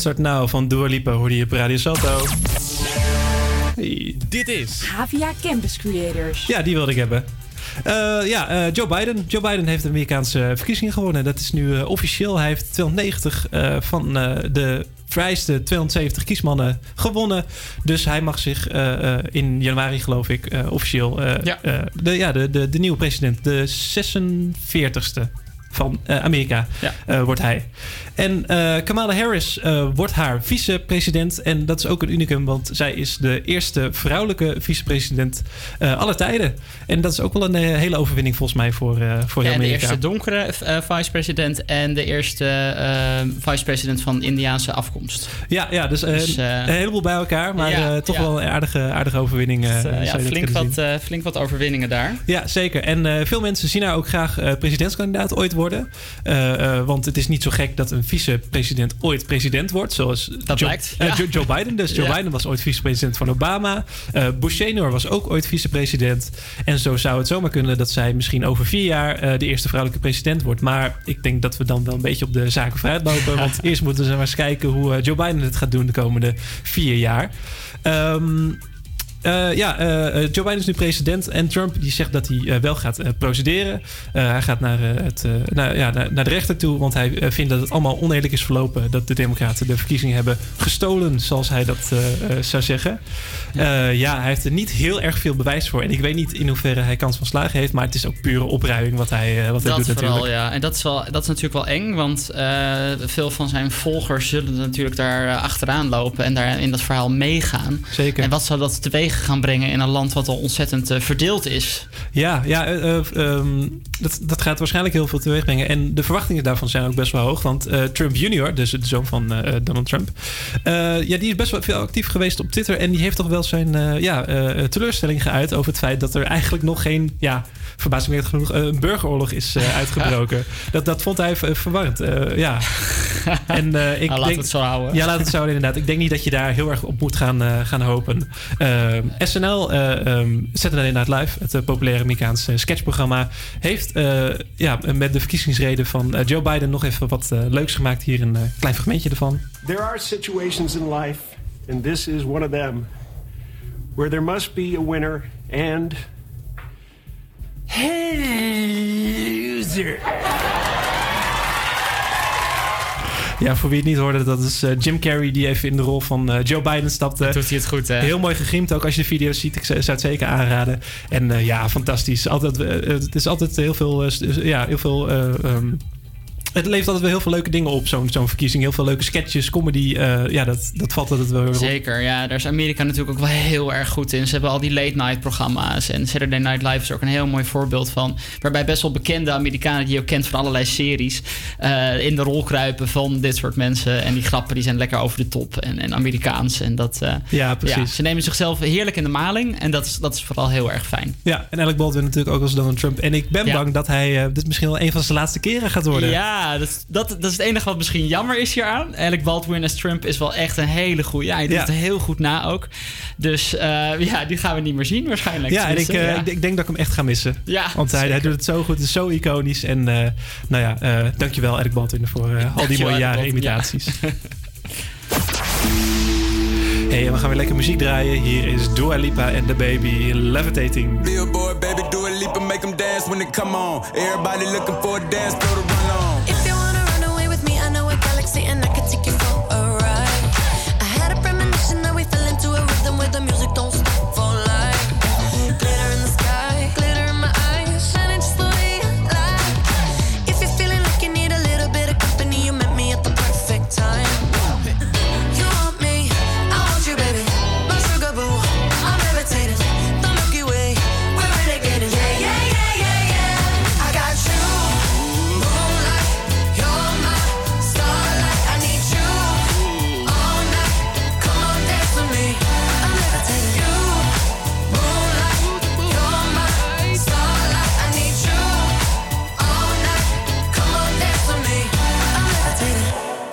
Start Now van Dua Lipa hoorde je op Radio Salto. Hey. Dit is... Havia Campus Creators. Ja, die wilde ik hebben. Eh, ja, eh, Joe Biden. Joe Biden heeft de Amerikaanse verkiezingen gewonnen. Dat is nu eh, officieel. Hij heeft 290 eh, van eh, de vrijste 270 kiesmannen gewonnen. Dus hij mag zich eh, eh, in januari, geloof ik, eh, officieel... eh, Ja. eh, de, ja, de, de, de nieuwe president. De 46ste van eh, Amerika eh, wordt hij. En eh, Kamala Harris eh, wordt haar vicepresident. En dat is ook een unicum, want zij is de eerste vrouwelijke vicepresident eh aller tijden. En dat is ook wel een hele overwinning volgens mij voor, voor Ja, en de Amerika. eerste donkere vice-president en de eerste vice-president van Indiaanse afkomst. Ja, ja dus, Dus, een heleboel bij elkaar. Maar ja, toch ja. wel een aardige, aardige overwinning. Dus, ja, flink, wat, flink wat overwinningen daar. Ja, zeker. En veel mensen zien haar ook graag presidentskandidaat ooit worden. Want het is niet zo gek dat een vicepresident ooit president wordt. Zoals Dat Joe, lijkt, eh, ja. Joe, Joe Biden. Dus Joe Ja. Biden was ooit vicepresident van Obama. Eh Bush senior was ook ooit vicepresident. En zo zou het zomaar kunnen dat zij misschien over vier jaar eh, de eerste vrouwelijke president wordt. Maar ik denk dat we dan wel een beetje op de zaken vooruitlopen. <laughs> Want eerst moeten ze maar eens kijken hoe Joe Biden het gaat doen de komende vier jaar. Ehm, Eh, ja, eh, eh, Joe Biden is nu president en Trump die zegt dat hij wel gaat procederen. Hij gaat naar, het, naar, ja, naar, naar de rechter toe, want hij vindt dat het allemaal oneerlijk is verlopen. Dat de Democraten de verkiezingen hebben gestolen, zoals hij dat zou zeggen. Ja. ja, hij heeft er niet heel erg veel bewijs voor. En ik weet niet in hoeverre hij kans van slagen heeft, maar het is ook pure opruiming wat hij, wat hij Dat doet vooral, natuurlijk. ja. En dat is, wel, dat is natuurlijk wel eng, want veel van zijn volgers zullen natuurlijk daar achteraan lopen en daar in dat verhaal meegaan. Zeker. En wat zou dat teweeg gaan brengen in een land wat al ontzettend eh, verdeeld is? Ja, ja eh, eh, ehm, dat, dat gaat waarschijnlijk heel veel teweeg brengen. En de verwachtingen daarvan zijn ook best wel hoog. Want Trump Jr., dus de zoon van Donald Trump... ja, die is best wel veel actief geweest op Twitter. En die heeft toch wel zijn ja, teleurstelling geuit... over het feit dat er eigenlijk nog geen... Ja, verbazingwekkend genoeg, een burgeroorlog is uitgebroken. <laughs> dat, dat vond hij ver- verwarrend. ja. <laughs> En, ik Nou, laten denk, het zo houden. Ja, laat het zo houden, inderdaad. Ik denk niet dat je daar heel erg op moet gaan, gaan hopen. SNL, eh ehm, Saturday Night Live, het eh, populaire Amerikaanse sketchprogramma, heeft eh, ja, met de verkiezingsreden van eh, Joe Biden nog even wat eh, leuks gemaakt. Hier een eh, klein fragmentje ervan. There are situations in life, and this is one of them, where there must be a winner and. Loser. Ja, voor wie het niet hoorde, dat is eh, Jim Carrey die even in de rol van eh, Joe Biden stapte. Doet hij het goed, hè? Heel mooi gegriemd ook als je de video's ziet. Ik zou het zeker aanraden. En eh, ja, fantastisch. Altijd, het is altijd heel veel, ja, heel veel eh, ehm, het levert altijd wel heel veel leuke dingen op, zo'n zo'n verkiezing. Heel veel leuke sketches, comedy. eh, ja, dat, dat valt altijd wel weer op. Zeker, ja. Daar is Amerika natuurlijk ook wel heel erg goed in. Ze hebben al die late-night programma's. En Saturday Night Live is er ook een heel mooi voorbeeld van. Waarbij best wel bekende Amerikanen, die je ook kent van allerlei series... eh, in de rol kruipen van dit soort mensen. En die grappen die zijn lekker over de top en, en Amerikaans. En dat, eh, Ja, precies. ze nemen zichzelf heerlijk in de maling. En dat is, dat is vooral heel erg fijn. Ja, en Alec Baldwin natuurlijk ook als Donald Trump. En ik ben Ja. bang dat hij dit misschien wel een van zijn laatste keren gaat worden. Ja, dat, is- dat, dat is het enige wat misschien jammer is hieraan. Alec Baldwin als Trump is wel echt een hele goede. Ja, hij doet Ja. het heel goed na ook. Dus eh, ja, die gaan we niet meer zien waarschijnlijk. Ja, en ik, Tenminste, eh, ja. ik, ik denk dat ik hem echt ga missen. Ja, Want hij, hij doet het zo goed, het is zo iconisch. En eh, nou ja, eh, dankjewel Alec Baldwin voor al die mooie jaren Baldwin, ja. imitaties. <laughs> hey, en we gaan weer lekker muziek draaien. Hier is Dua Lipa en The Baby Levitating. Billboard, baby, do a leap and make them dance when they come on. Everybody looking for a dance floor to run on. Know a galaxy and I can take you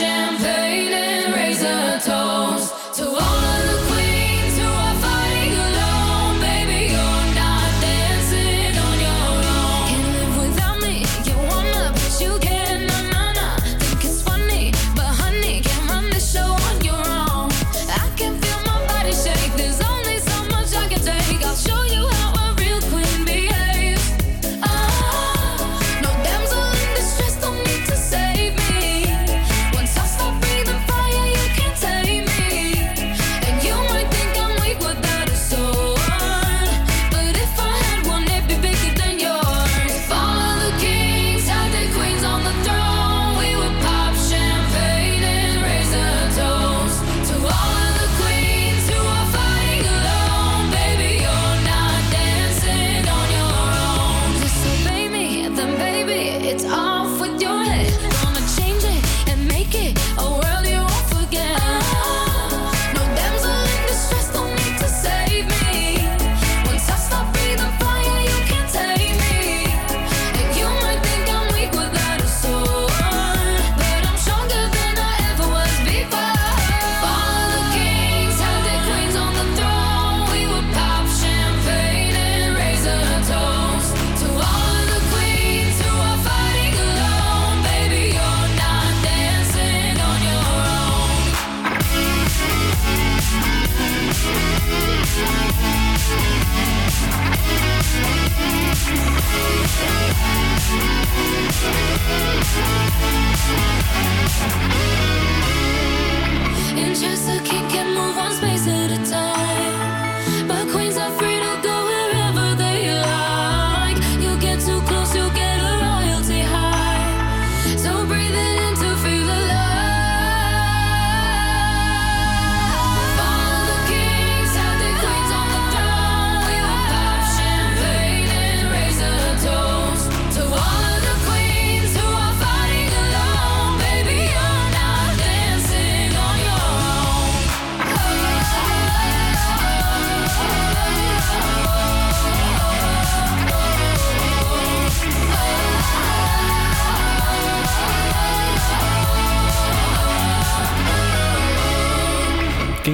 champagne and razor toast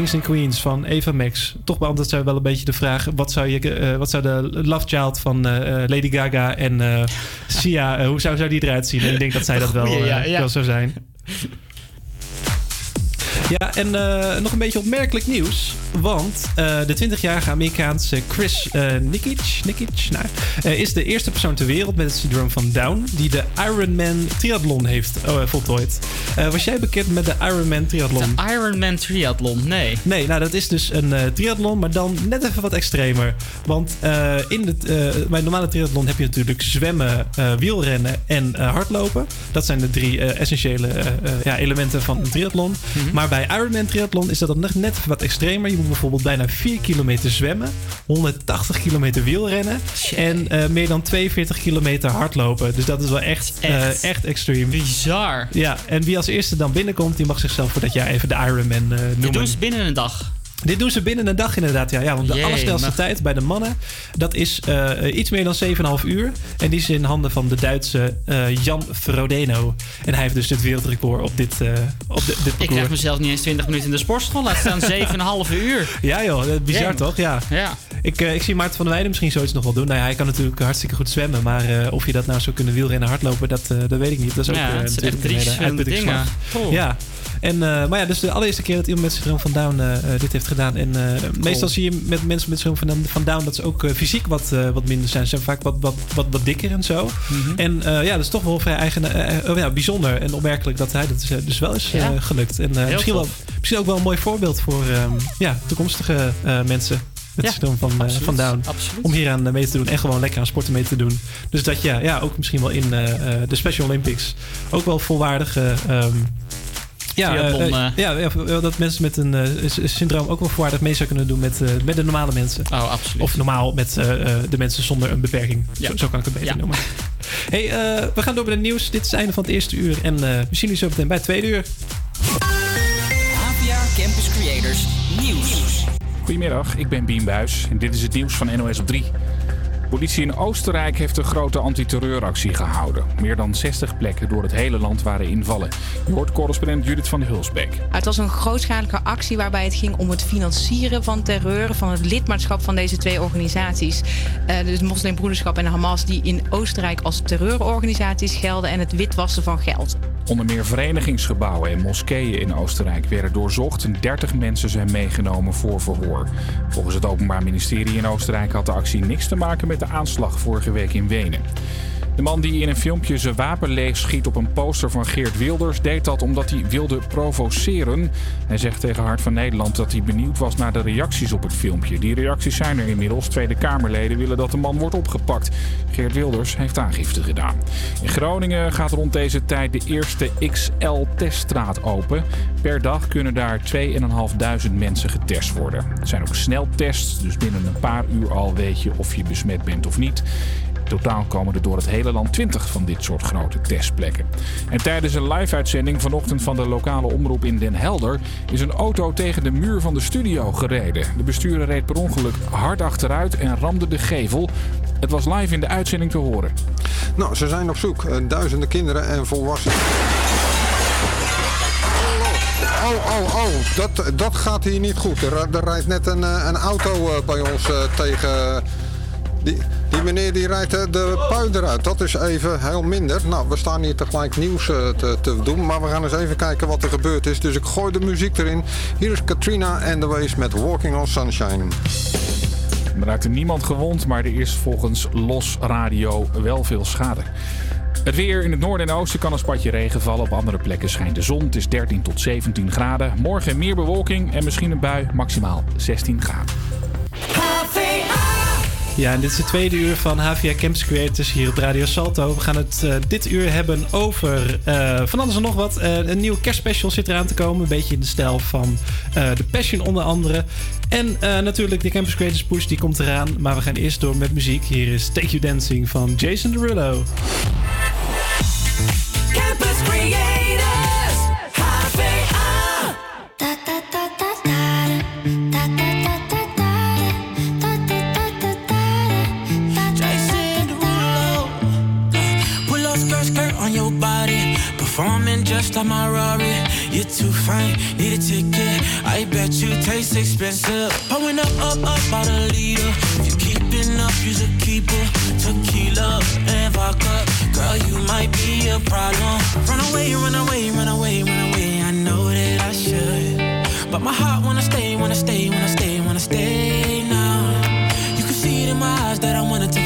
Kings and Queens van Eva Max. Toch beantwoordt zij wel een beetje de vraag: wat zou, je, eh, wat zou de love child van eh, eh, Lady Gaga en Sia, hoe zou, zou die eruit zien? En ik denk dat zij dat wel, ja. wel zou zijn. Ja, en eh, nog een beetje opmerkelijk nieuws. Want eh, de 20-jarige Amerikaanse Chris eh Nikic, Nikic nou, is de eerste persoon ter wereld met het syndroom van Down... die de Ironman triathlon heeft voltooid. Was jij bekend met de Ironman triathlon? De Ironman triathlon, nee. Nee, nou dat is dus een triathlon, maar dan net even wat extremer. Want in het, bij een normale triathlon heb je natuurlijk zwemmen, wielrennen en hardlopen. Dat zijn de drie essentiële ja, elementen van een triathlon. Maar bij Ironman triathlon is dat dan net, wat extremer. Je moet bijvoorbeeld bijna 4 kilometer zwemmen, 180 kilometer wielrennen en eh, meer dan 42 kilometer hardlopen. Dus dat is wel echt, eh, Echt. echt extreem. Bizar. Ja, en wie als eerste dan binnenkomt, die mag zichzelf voor dat jaar even de Ironman eh noemen. Dit doen ze binnen een dag. Dit doen ze binnen een dag inderdaad, ja. ja want de Jee, allersnelste tijd bij de mannen, dat is eh, iets meer dan 7,5 uur. En die is in handen van de Duitse eh, Jan Frodeno. En hij heeft dus het wereldrecord op dit, eh op de, dit Ik krijg mezelf niet eens 20 minuten in de sportschool. Laat staan <laughs> 7,5 uur. Ja joh, dat is bizar Jee. toch? Ja. Ja. Ik, ik zie Maarten van der Weijden misschien zoiets nog wel doen. Nou ja, hij kan natuurlijk hartstikke goed zwemmen. Maar of je dat nou zou kunnen wielrennen hardlopen, dat, dat weet ik niet. Dat is ook Ja, eh, het zijn echt drie verschillende dingen. Ja. En, eh, maar ja, dus de allereerste keer dat iemand met syndroom van Down eh, eh, dit heeft gedaan. En eh, meestal zie je met mensen met syndroom van, van Down dat ze ook eh, fysiek wat, eh, wat minder zijn. Ze zijn vaak wat, wat, wat, wat dikker en zo. Mhm. En eh, ja, dat is toch wel vrij eigen, ja, bijzonder en opmerkelijk dat hij dat dus, wel is Ja. gelukt. En eh, misschien, wel, misschien ook wel een mooi voorbeeld voor ehm, ja, toekomstige eh, mensen met Ja, syndroom van, eh, van Down. absoluut. Om hier aan mee te doen en gewoon lekker aan sporten mee te doen. Dus dat je ja, ook misschien wel in de Special Olympics ook wel volwaardige. ehm, ja, Triathlon, eh, eh. ja, ja, dat mensen met een eh, syndroom ook wel volwaardig mee zou kunnen doen met, eh, met de normale mensen. Oh, absoluut. Of normaal met eh, eh, de mensen zonder een beperking. Ja. Zo, zo kan ik het beter Ja. noemen. Hey, eh, we gaan door bij het nieuws. Dit is het einde van het eerste uur. En eh we zien jullie zo meteen bij het tweede uur. Avia Campus Creators Nieuws. Goedemiddag, ik ben Bien Buis en dit is het nieuws van NOS op 3. Politie in Oostenrijk heeft een grote antiterreuractie gehouden. Meer dan 60 plekken door het hele land waren invallen. Je hoort correspondent Judith van de Hulsbeek. Het was een grootschalige actie waarbij het ging om het financieren van terreur, van het lidmaatschap van deze twee organisaties. Uh, dus Moslimbroederschap en Hamas, die in Oostenrijk als terreurorganisaties gelden en het witwassen van geld. Onder meer verenigingsgebouwen en moskeeën in Oostenrijk werden doorzocht en 30 mensen zijn meegenomen voor verhoor. Volgens het Openbaar Ministerie in Oostenrijk had de actie niks te maken met de aanslag vorige week in Wenen. De man die in een filmpje zijn wapen leeg schiet op een poster van Geert Wilders deed dat omdat hij wilde provoceren. Hij zegt tegen Hart van Nederland dat hij benieuwd was naar de reacties op het filmpje. Die reacties zijn er inmiddels. Tweede Kamerleden willen dat de man wordt opgepakt. Geert Wilders heeft aangifte gedaan. In Groningen gaat rond deze tijd de eerste XL-teststraat open. Per dag kunnen daar 2.500 mensen getest worden. Het zijn ook sneltests, dus binnen een paar uur al weet je of je besmet bent of niet. Totaal komen er door het hele land 20 van dit soort grote testplekken. En tijdens een live-uitzending vanochtend van de lokale omroep in Den Helder is een auto tegen de muur van de studio gereden. De bestuurder reed per ongeluk hard achteruit en ramde de gevel. Het was live in de uitzending te horen. Nou, ze zijn op zoek. Uh, duizenden kinderen en volwassenen. Oh, oh, oh, dat, dat gaat hier niet goed. Er, rijdt net een, eh, een auto uh, bij ons tegen. Die, die meneer die rijdt de pui eruit. Dat is even heel minder. Nou, we staan hier tegelijk nieuws te, te, doen. Maar we gaan eens even kijken wat er gebeurd is. Dus ik gooi de muziek erin. Hier is Katrina and the Waves met Walking on Sunshine. Er raakte niemand gewond, maar er is volgens Los Radio wel veel schade. Het weer in het noorden en oosten kan een spatje regen vallen. Op andere plekken schijnt de zon. Het is 13 tot 17 graden. Morgen meer bewolking en misschien een bui, maximaal 16 graden. Ja, en dit is het tweede uur van HVA Campus Creators hier op Radio Salto. We gaan het uh, dit uur hebben over uh, van alles en nog wat. Uh, een nieuwe kerstspecial zit eraan te komen. Een beetje in de stijl van The Passion onder andere. En natuurlijk de Campus Creators Push, die komt eraan. Maar we gaan eerst door met muziek. Hier is Take You Dancing van Jason Derulo. Like my Rari. You're too fine, need a ticket. I bet you taste expensive. Pulling up, up, up, out a leader. If you keeping up, you's a keeper. Tequila and vodka. Girl, you might be a problem. Run away, run away, run away, run away. I know that I should. But my heart wanna stay, wanna stay, wanna stay, wanna stay now. You can see it in my eyes that I wanna take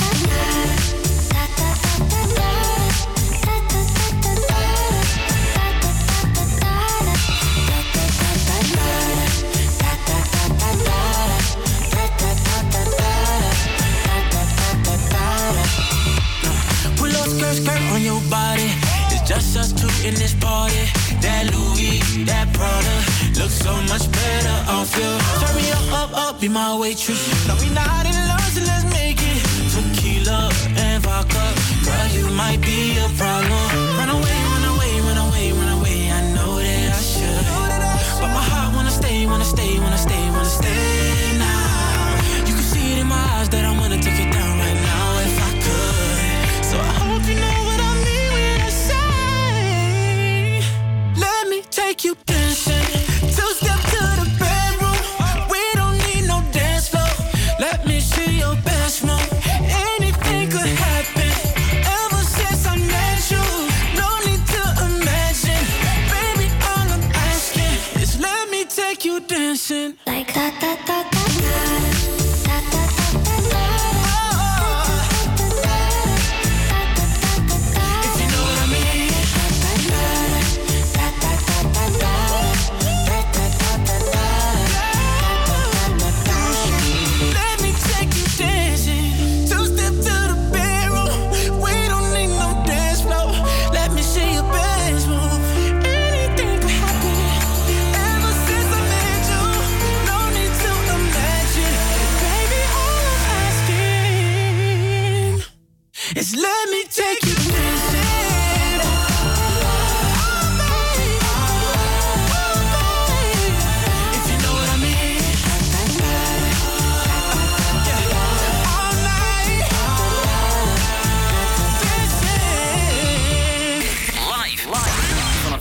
Skirt, skirt on your body. It's just us two in this party. That Louis, that Prada, looks so much better off you. Turn me up, up, up, be my waitress. Tell me not in love, so let's make it. Tequila and vodka, girl, you might be a problem. Run away, run away, run away, run away. I know that I should, but my heart wanna stay, wanna stay, wanna stay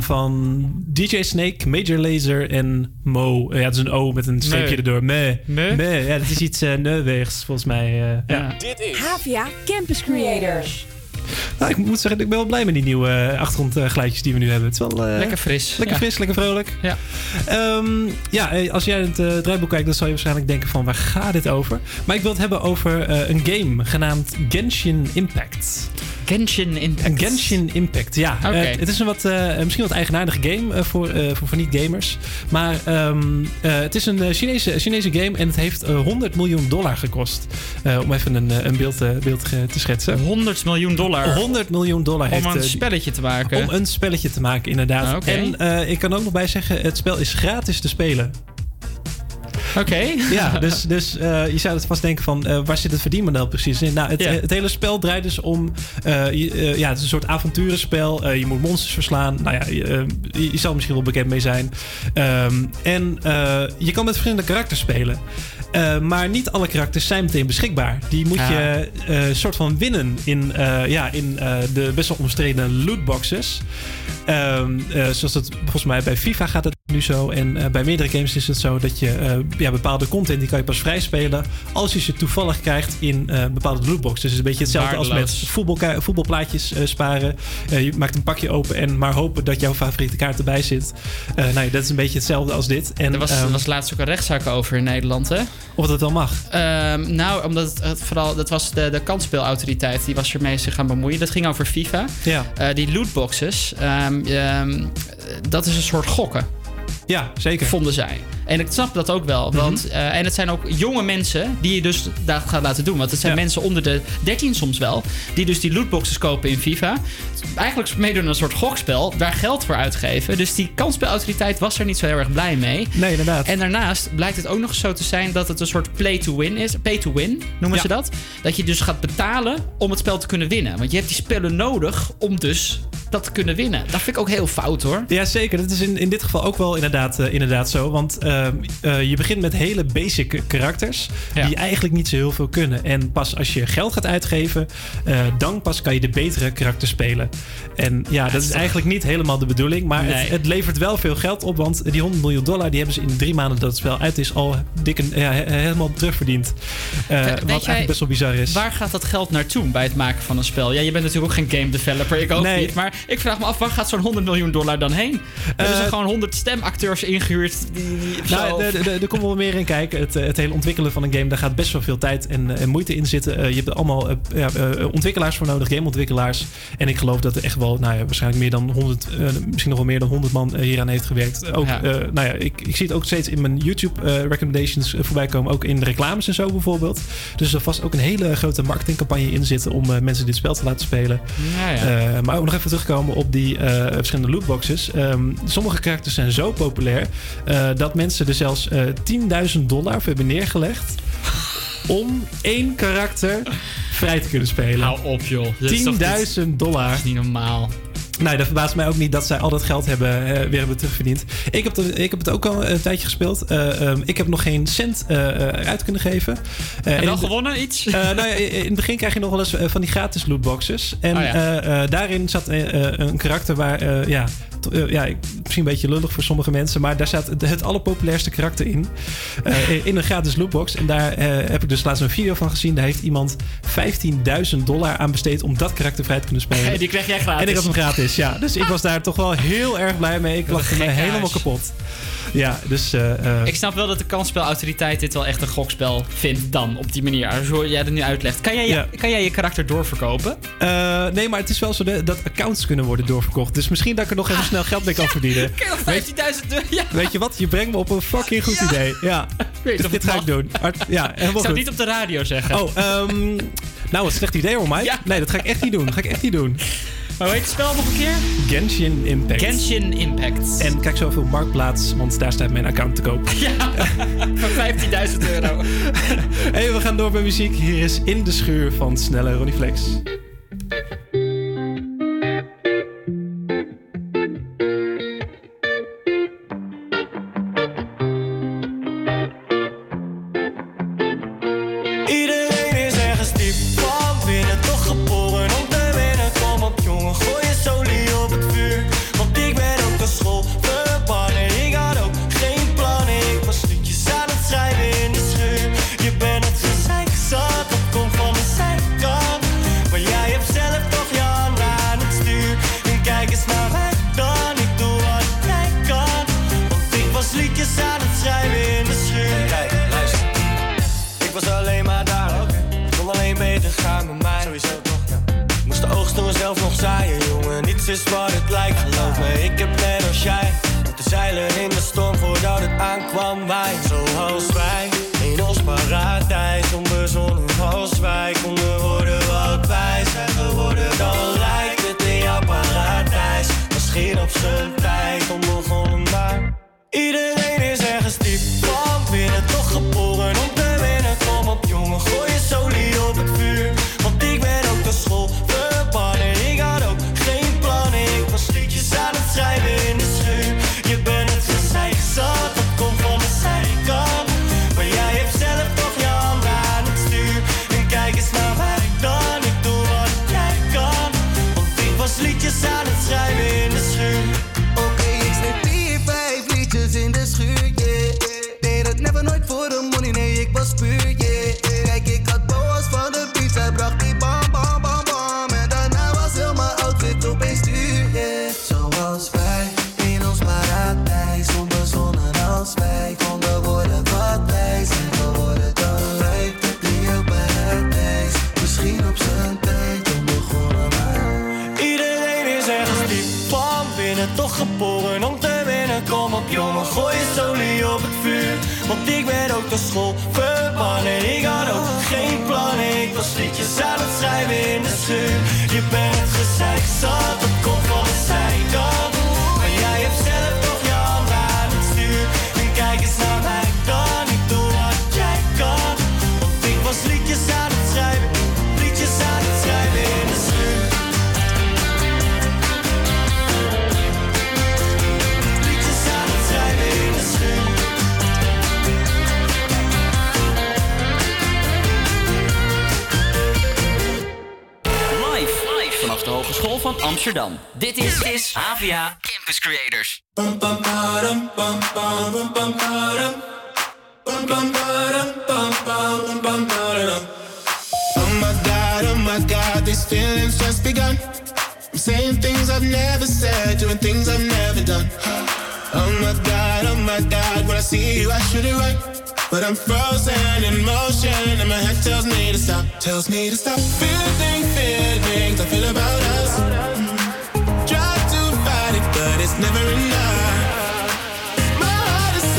Van DJ Snake, Major Lazer en Mo. Ja, het is een O met een streepje Nee. erdoor. Me. Me? Me. Ja, dat is iets uh, volgens mij. eh, ja. Dit is Havia Campus Creators. Nou, ik moet zeggen, ik ben wel blij met die nieuwe eh, achtergrondgeluidjes die we nu hebben. Het is wel eh, Lekker fris. Lekker Ja. fris, lekker vrolijk. Ja. Ehm, ja, als jij het eh, draaiboek kijkt, dan zal je waarschijnlijk denken van waar gaat dit over? Maar ik wil het hebben over eh, een game genaamd Genshin Impact. Genshin Impact. Genshin Impact, ja. Eh, het is een wat, eh, misschien wat eigenaardige game eh, voor, voor, voor niet-gamers. Maar ehm, eh, het is een Chinese, Chinese game en het heeft eh, 100 miljoen dollar gekost. Om even een, een beeld, beeld te schetsen. 100 miljoen dollar. 100 miljoen dollar heeft Om een spelletje te maken. om een spelletje te maken, inderdaad. Ah. En ik kan ook nog bij zeggen, het spel is gratis te spelen. Oké. <laughs> Ja, dus, dus eh, je zou het vast denken van, eh, waar zit het verdienmodel precies in? Nou, het, het hele spel draait dus om, eh, je- ja, het is een soort avonturenspel. Je moet monsters verslaan. Nou ja, je, je, zal er misschien wel bekend mee zijn. Ehm, en je kan met verschillende karakters spelen. Maar niet alle karakters zijn meteen beschikbaar. Die moet Ah. je eh soort van winnen in, ja, in de best wel omstreden lootboxes. Ehm, eh, zoals het volgens mij bij FIFA gaat het nu zo. En eh, bij meerdere games is het zo dat je eh, ja, bepaalde content die kan je pas vrij spelen als je ze toevallig krijgt in eh, bepaalde lootbox. Dus het is een beetje hetzelfde als met voetbalka- voetbalplaatjes sparen. Je maakt een pakje open en maar hopen dat jouw favoriete kaart erbij zit. Nou, ja, dat is een beetje hetzelfde als dit. En, er was, ehm, er was laatst ook een rechtszaak over in Nederland, hè? Of dat wel mag? Ehm, nou, omdat het, het vooral... Dat was de, de kansspelautoriteit, die was ermee zich gaan bemoeien. Dat ging over FIFA. Ja. Die lootboxes, ehm, dat is een soort gokken. Ja, zeker. Vonden zij. En ik snap dat ook wel. Want, Mhm. eh, en het zijn ook jonge mensen die je dus dat gaat laten doen. Want het zijn mensen onder de 13 soms wel. Die dus die lootboxes kopen in FIFA. Eigenlijk meedoen aan een soort gokspel. Daar geld voor uitgeven. Dus die kansspelautoriteit was er niet zo heel erg blij mee. Nee, inderdaad. En daarnaast blijkt het ook nog zo te zijn dat het een soort play to win is. Pay to win noemen Ja. ze dat. Dat je dus gaat betalen om het spel te kunnen winnen. Want je hebt die spellen nodig om dus dat te kunnen winnen. Dat vind ik ook heel fout hoor. Ja, zeker. Dat is in, in dit geval ook wel inderdaad, eh, inderdaad zo. Want ehm, eh, je begint met hele basic karakters Ja. die eigenlijk niet zo heel veel kunnen. En pas als je geld gaat uitgeven, eh, dan pas kan je de betere karakters spelen. En ja, dat is eigenlijk niet helemaal de bedoeling. Maar Nee. het, het levert wel veel geld op. Want die 100 miljoen dollar die hebben ze in drie maanden dat het spel uit is al dik en, ja, he- helemaal terugverdiend. Eh, wat eigenlijk best wel bizar is. Waar gaat dat geld naartoe bij het maken van een spel? Ja, je bent natuurlijk ook geen game developer, ik ook Nee. niet. Maar ik vraag me af, waar gaat zo'n 100 miljoen dollar dan heen? Hebben ze Eh, gewoon 100 stemacteurs ingehuurd? Die, die- Nou, er- komt wel meer in kijken. Het, eh, het hele ontwikkelen van een game, daar gaat best wel veel tijd en, eh, en moeite in zitten. Eh, je hebt er allemaal ja, ontwikkelaars voor nodig, gameontwikkelaars. En ik geloof dat er echt wel, nou ja, waarschijnlijk meer dan 100, eh, misschien nog wel meer dan 100 man hieraan heeft gewerkt. Ook, Ja. nou ja, ik, ik zie het ook steeds in mijn YouTube recommendations voorbij komen, ook in reclames en zo bijvoorbeeld. Dus er zal vast ook een hele grote marketingcampagne in zitten om mensen dit spel te laten spelen. Ja, ja. Maar ook nog even terugkomen op die verschillende lootboxes. Ehm, sommige karakters zijn zo populair eh, dat mensen er zelfs eh 10.000 dollar voor hebben neergelegd om één karakter vrij te kunnen spelen. Hou op, joh. Dit is toch 10.000 dollar. Dat is niet normaal. Nee, dat verbaast mij ook niet dat zij al dat geld hebben, eh, weer hebben terugverdiend. Ik heb, het, ik heb het ook al een tijdje gespeeld. Eh, ehm, ik heb nog geen cent eh, eh, uit kunnen geven. Eh, en wel de- gewonnen iets? eh, nou ja, in het begin krijg je nog wel eens eh, van die gratis lootboxes. En Oh ja. eh, eh, daarin zat eh, eh, een karakter waar, eh, ja, eh, ja, misschien een beetje lullig voor sommige mensen, maar daar staat het, het allerpopulairste karakter in. Eh, <laughs> in een gratis lootbox. En daar eh, heb ik dus laatst een video van gezien. Daar heeft iemand 15.000 dollar aan besteed om dat karakter vrij te kunnen spelen. En <laughs> die kreeg jij gratis. En ik had hem gratis, ja. Dus ik was daar toch wel heel erg blij mee. Ik lachte me gekhuis. helemaal kapot. Ja, dus... eh, eh, Ik snap wel dat de kansspelautoriteit dit wel echt een gokspel vindt dan, op die manier. Zoals jij het nu uitlegt. Kan jij je, Ja. kan jij je karakter doorverkopen? Eh, nee, maar het is wel zo de- dat accounts kunnen worden doorverkocht. Dus misschien dat ik er nog even <laughs> snel geld mee kan verdienen. Je nog 15.000 euro? Ja. Weet je wat? Je brengt me op een fucking goed idee. Ja, <laughs> dus dit ga ik doen. Ja, <laughs> Ik zou het niet op de radio zeggen. Oh, ehm, nou, wat slecht idee hoor, Mike. Nee, dat ga ik echt niet doen. Dat ga ik echt niet doen. Maar weet je het spel nog een keer? Genshin Impact. Genshin Impact. En kijk zo even op Marktplaats, want daar staat mijn account te koop. <laughs> Ja, voor 15.000 euro. hey, we gaan door bij muziek. Hier is In de Schuur van Snelle Ronnie Flex. Ik heb net als jij. Moeten zeilen in de storm voordat het aankwam. Wij, zoals wij, in ons paradijs. Onbezonnen als wij konden worden wat wij zijn geworden. Dan lijkt het in jouw paradijs. Misschien op zijn geboren om te winnen. Kom op jongen, gooi je solie op het vuur. Want ik ben ook de school verbannen. Ik had ook geen plannen, ik was liedjes aan het schrijven in de schuur. Je bent gezeik zat, Amsterdam. Dit is, AVA Campus Creators. Oh my god, oh my god, these feelings just begun. I'm saying things I've never said, doing things I've never done. Oh my god, oh my god, when I see you, I should it right. But I'm frozen in motion, and my head tells me to stop, tells me to stop. Feeling feelings I feel about us. But it's never enough. My heart is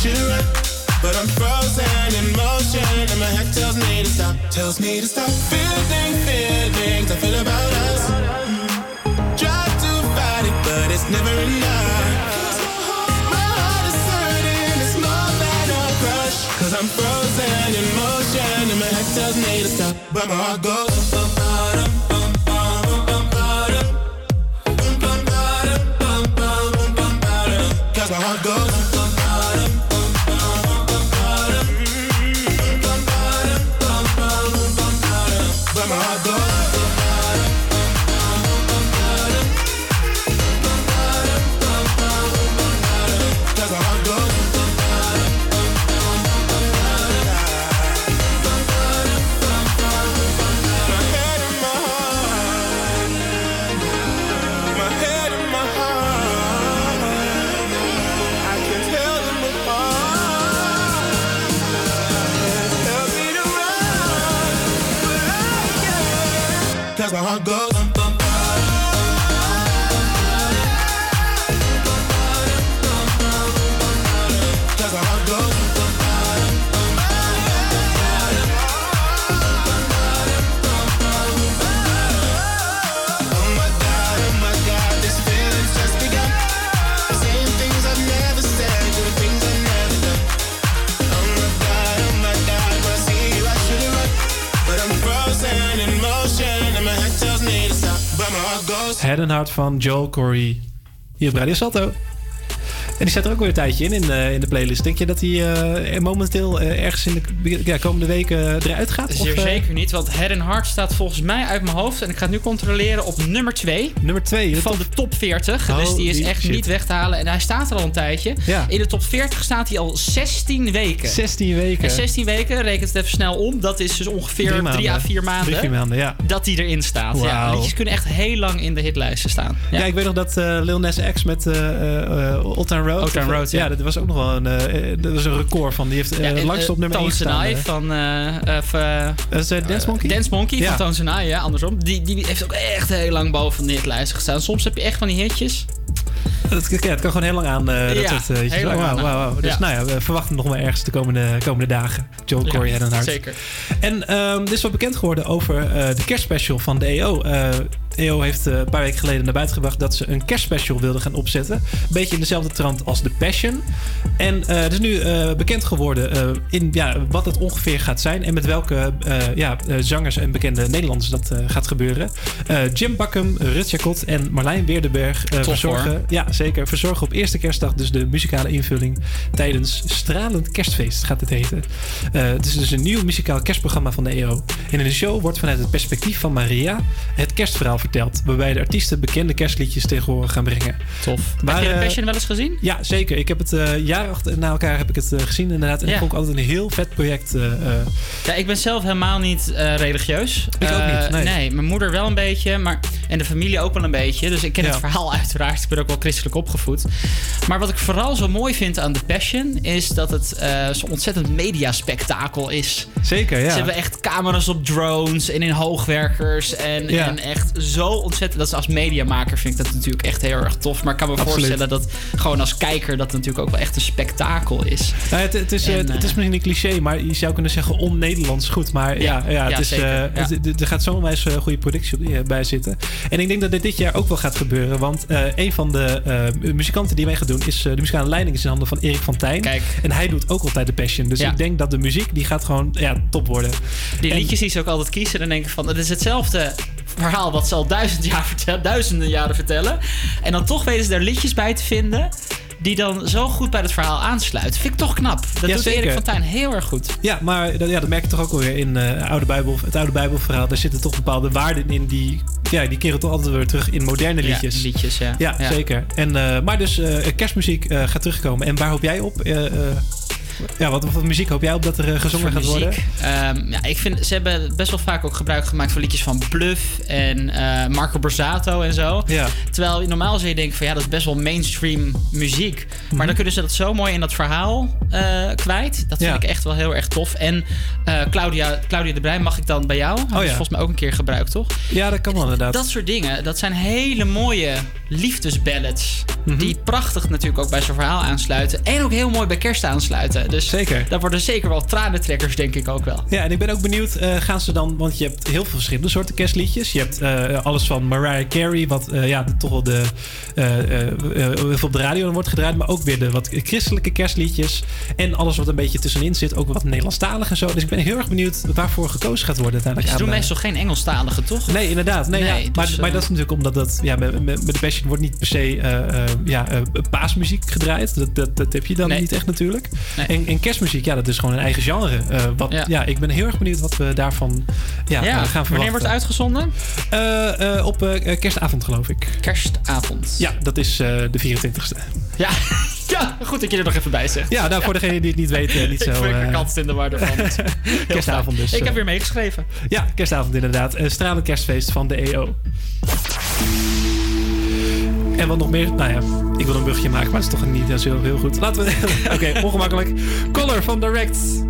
should run. But I'm frozen in motion and my head tells me to stop, tells me to stop. Feeling feelings I feel about us. My heart Head and Heart van Joel Corey. Hier op Radio Salto. En die staat er ook weer een tijdje in, in, de- in de playlist. Denk je dat hij eh, momenteel eh, ergens in de ja, komende weken eh, eruit gaat? Zeer Of, eh, zeker niet, want Head and Heart staat volgens mij uit mijn hoofd. En ik ga het nu controleren op nummer 2. Nummer 2 van de top 40. dus die is echt shit. niet weg te halen. En hij staat er al een tijdje. Ja. In de top 40 staat hij al 16 weken. 16 weken. En 16 weken, reken het even snel om. Dat is dus ongeveer Drie 3 maanden. à 4 maanden. Drie, vier maanden, ja. Dat die erin staat. Ja, Wauw. liedjes kunnen echt heel lang in de hitlijsten staan. Ja. ik weet nog dat eh, Lil Nas X met eh eh, eh, Old Town Road. Town Road, ja. dat was ook nog wel een, eh, dat was een record van. Die heeft eh Ja, en, langst op nummer 1 Tones staan. and I eh. van... of, Dat is Dance Monkey? Dance Monkey Ja. van Tones and I, ja, andersom. Die, die heeft ook echt heel lang boven de hitlijsten gestaan. Soms heb je echt van die hitjes. Dat, ja, het kan gewoon heel lang aan. dat Ja, soort, heel lang wauw, aan. wauw, wauw. Dus Ja. nou ja, we verwachten nog wel ergens de komende, komende dagen. Joel Ja, Corey Head and Heart. zeker. En ehm dit is wat bekend geworden over de kerstspecial van de EO. EO heeft eh, een paar weken geleden naar buiten gebracht dat ze een kerstspecial wilden gaan opzetten. Een beetje in dezelfde trant als The Passion. En eh, het is nu eh, bekend geworden in ja, wat het ongeveer gaat zijn en met welke ja, zangers en bekende Nederlanders dat gaat gebeuren. Jim Bakkum, Rut Jacot en Marlijn Weerdenberg verzorgen, hoor. ja, zeker, verzorgen op eerste kerstdag dus de muzikale invulling tijdens Stralend Kerstfeest gaat het heten. Het is dus een nieuw muzikaal kerstprogramma van de EO. En in de show wordt vanuit het perspectief van Maria het kerstverhaal verteld, waarbij de artiesten bekende kerstliedjes tegen horen gaan brengen. Tof. Maar, Heb je de eh, Passion wel eens gezien? Ja, zeker. Ik heb het eh jaren achter, na elkaar heb ik het eh, gezien inderdaad. En Ja. ik vond ik altijd een heel vet project. eh, eh. Ja, ik ben zelf helemaal niet eh, religieus. Ik ook niet, nee. mijn moeder wel een beetje, maar, en de familie ook wel een beetje. Dus ik ken Ja. het verhaal <laughs> uiteraard. Ik ben ook wel christelijk opgevoed. Maar wat ik vooral zo mooi vind aan The Passion... is dat het eh, zo'n ontzettend mediaspectakel is. Zeker, ja. Ze hebben echt camera's op drones en in hoogwerkers. En, Ja. en echt zo ontzettend... Dat is als mediamaker vind ik dat natuurlijk echt heel erg tof. Maar ik kan me Absoluut. voorstellen dat gewoon als kijker... dat natuurlijk ook wel echt een spektakel is. Nou, het, het, is, eh, En, het, het is eh, misschien een cliché, maar je zou kunnen zeggen on-Nederlands goed. Maar ja, ja, Ja, het ja, is, eh, het- er gaat zo'n wijs eh, goede productie bij zitten. En ik denk dat dit dit jaar ook wel gaat gebeuren. Want een van de muzikanten die mee gaat doen, is de muzikale leiding is in handen van Erik van Tijn. Kijk. En hij doet ook altijd de Passion. Dus ik denk dat de muziek, die gaat gewoon ja, top worden. Die En- liedjes die ze ook altijd kiezen, dan denk ik van... het is hetzelfde verhaal wat ze al duizend jaar vertellen, duizenden jaren vertellen. En dan toch weten ze er liedjes bij te vinden... die dan zo goed bij het verhaal aansluiten. Vind ik toch knap. Dat Ja, doet. Erik van Tijn heel erg goed. Ja, maar dat, ja, dat merk je toch ook alweer in eh, oude Bijbel, het oude Bijbelverhaal. Daar zitten toch bepaalde waarden in die, ja, die keren toch altijd weer terug in moderne Ja, liedjes. liedjes, ja. Ja, Ja. zeker. En, eh, maar dus eh, kerstmuziek gaat terugkomen. En waar hoop jij op? Ja, wat, wat muziek hoop jij op dat er eh, gezongen gaat worden? Ehm, ja, ik vind, ze hebben best wel vaak ook gebruik gemaakt van liedjes van Bluff en eh, Marco Borsato en zo. Ja. Terwijl normaal zou je denken van ja, dat is best wel mainstream muziek. Mhm. Maar dan kunnen ze dat zo mooi in dat verhaal eh, kwijt. Dat vind Ja. ik echt wel heel erg tof. En Claudia, Claudia de Bruin mag ik dan bij jou? Dat is ja. volgens mij ook een keer gebruikt, toch? Ja, dat kan wel inderdaad. Dat soort dingen, dat zijn hele mooie liefdesballads. Mhm. Die prachtig natuurlijk ook bij zo'n verhaal aansluiten. En ook heel mooi bij kerst aansluiten. Dus Zeker. dat worden zeker wel tranentrekkers, denk ik ook wel. Ja, en ik ben ook benieuwd, eh, gaan ze dan, want je hebt heel veel verschillende soorten kerstliedjes. Je hebt eh, alles van Mariah Carey, wat eh, ja, toch wel de, op de radio dan wordt gedraaid, maar ook weer de wat christelijke kerstliedjes. En alles wat een beetje tussenin zit, ook wat Nederlandstalig en zo. Dus ik ben heel erg benieuwd waarvoor gekozen gaat worden uiteindelijk. Ze doen meestal geen Engelstalige, toch? Nee, inderdaad. Nee, Nee, ja. maar, dus, maar eh, dat is natuurlijk omdat dat, ja, met, met, de Passion wordt niet per se ja, paasmuziek gedraaid. Dat, dat, dat heb je dan Nee. niet echt natuurlijk. Nee. En, en kerstmuziek, ja, dat is gewoon een eigen genre. Eh, wat, ja. Ja. ik ben heel erg benieuwd wat we daarvan ja, Ja, eh, gaan verwachten. wanneer wordt het uitgezonden? Eh, op kerstavond, geloof ik. Kerstavond. Ja, dat is de 24ste. Ja. <laughs> ja, goed dat je er nog even bij zegt. Ja, nou, voor degene die het niet weet, niet <laughs> zo... ik ben eh, gekant in de war ervan. <laughs> Kerstavond dus. Ik heb weer meegeschreven. Ja, kerstavond inderdaad. Een stralend kerstfeest van de EO. En wat nog meer? Nou ja, ik wil een brugje maken, maar dat is toch niet zo heel goed. Laten we... <laughs> Oké, ongemakkelijk. Color van Direct.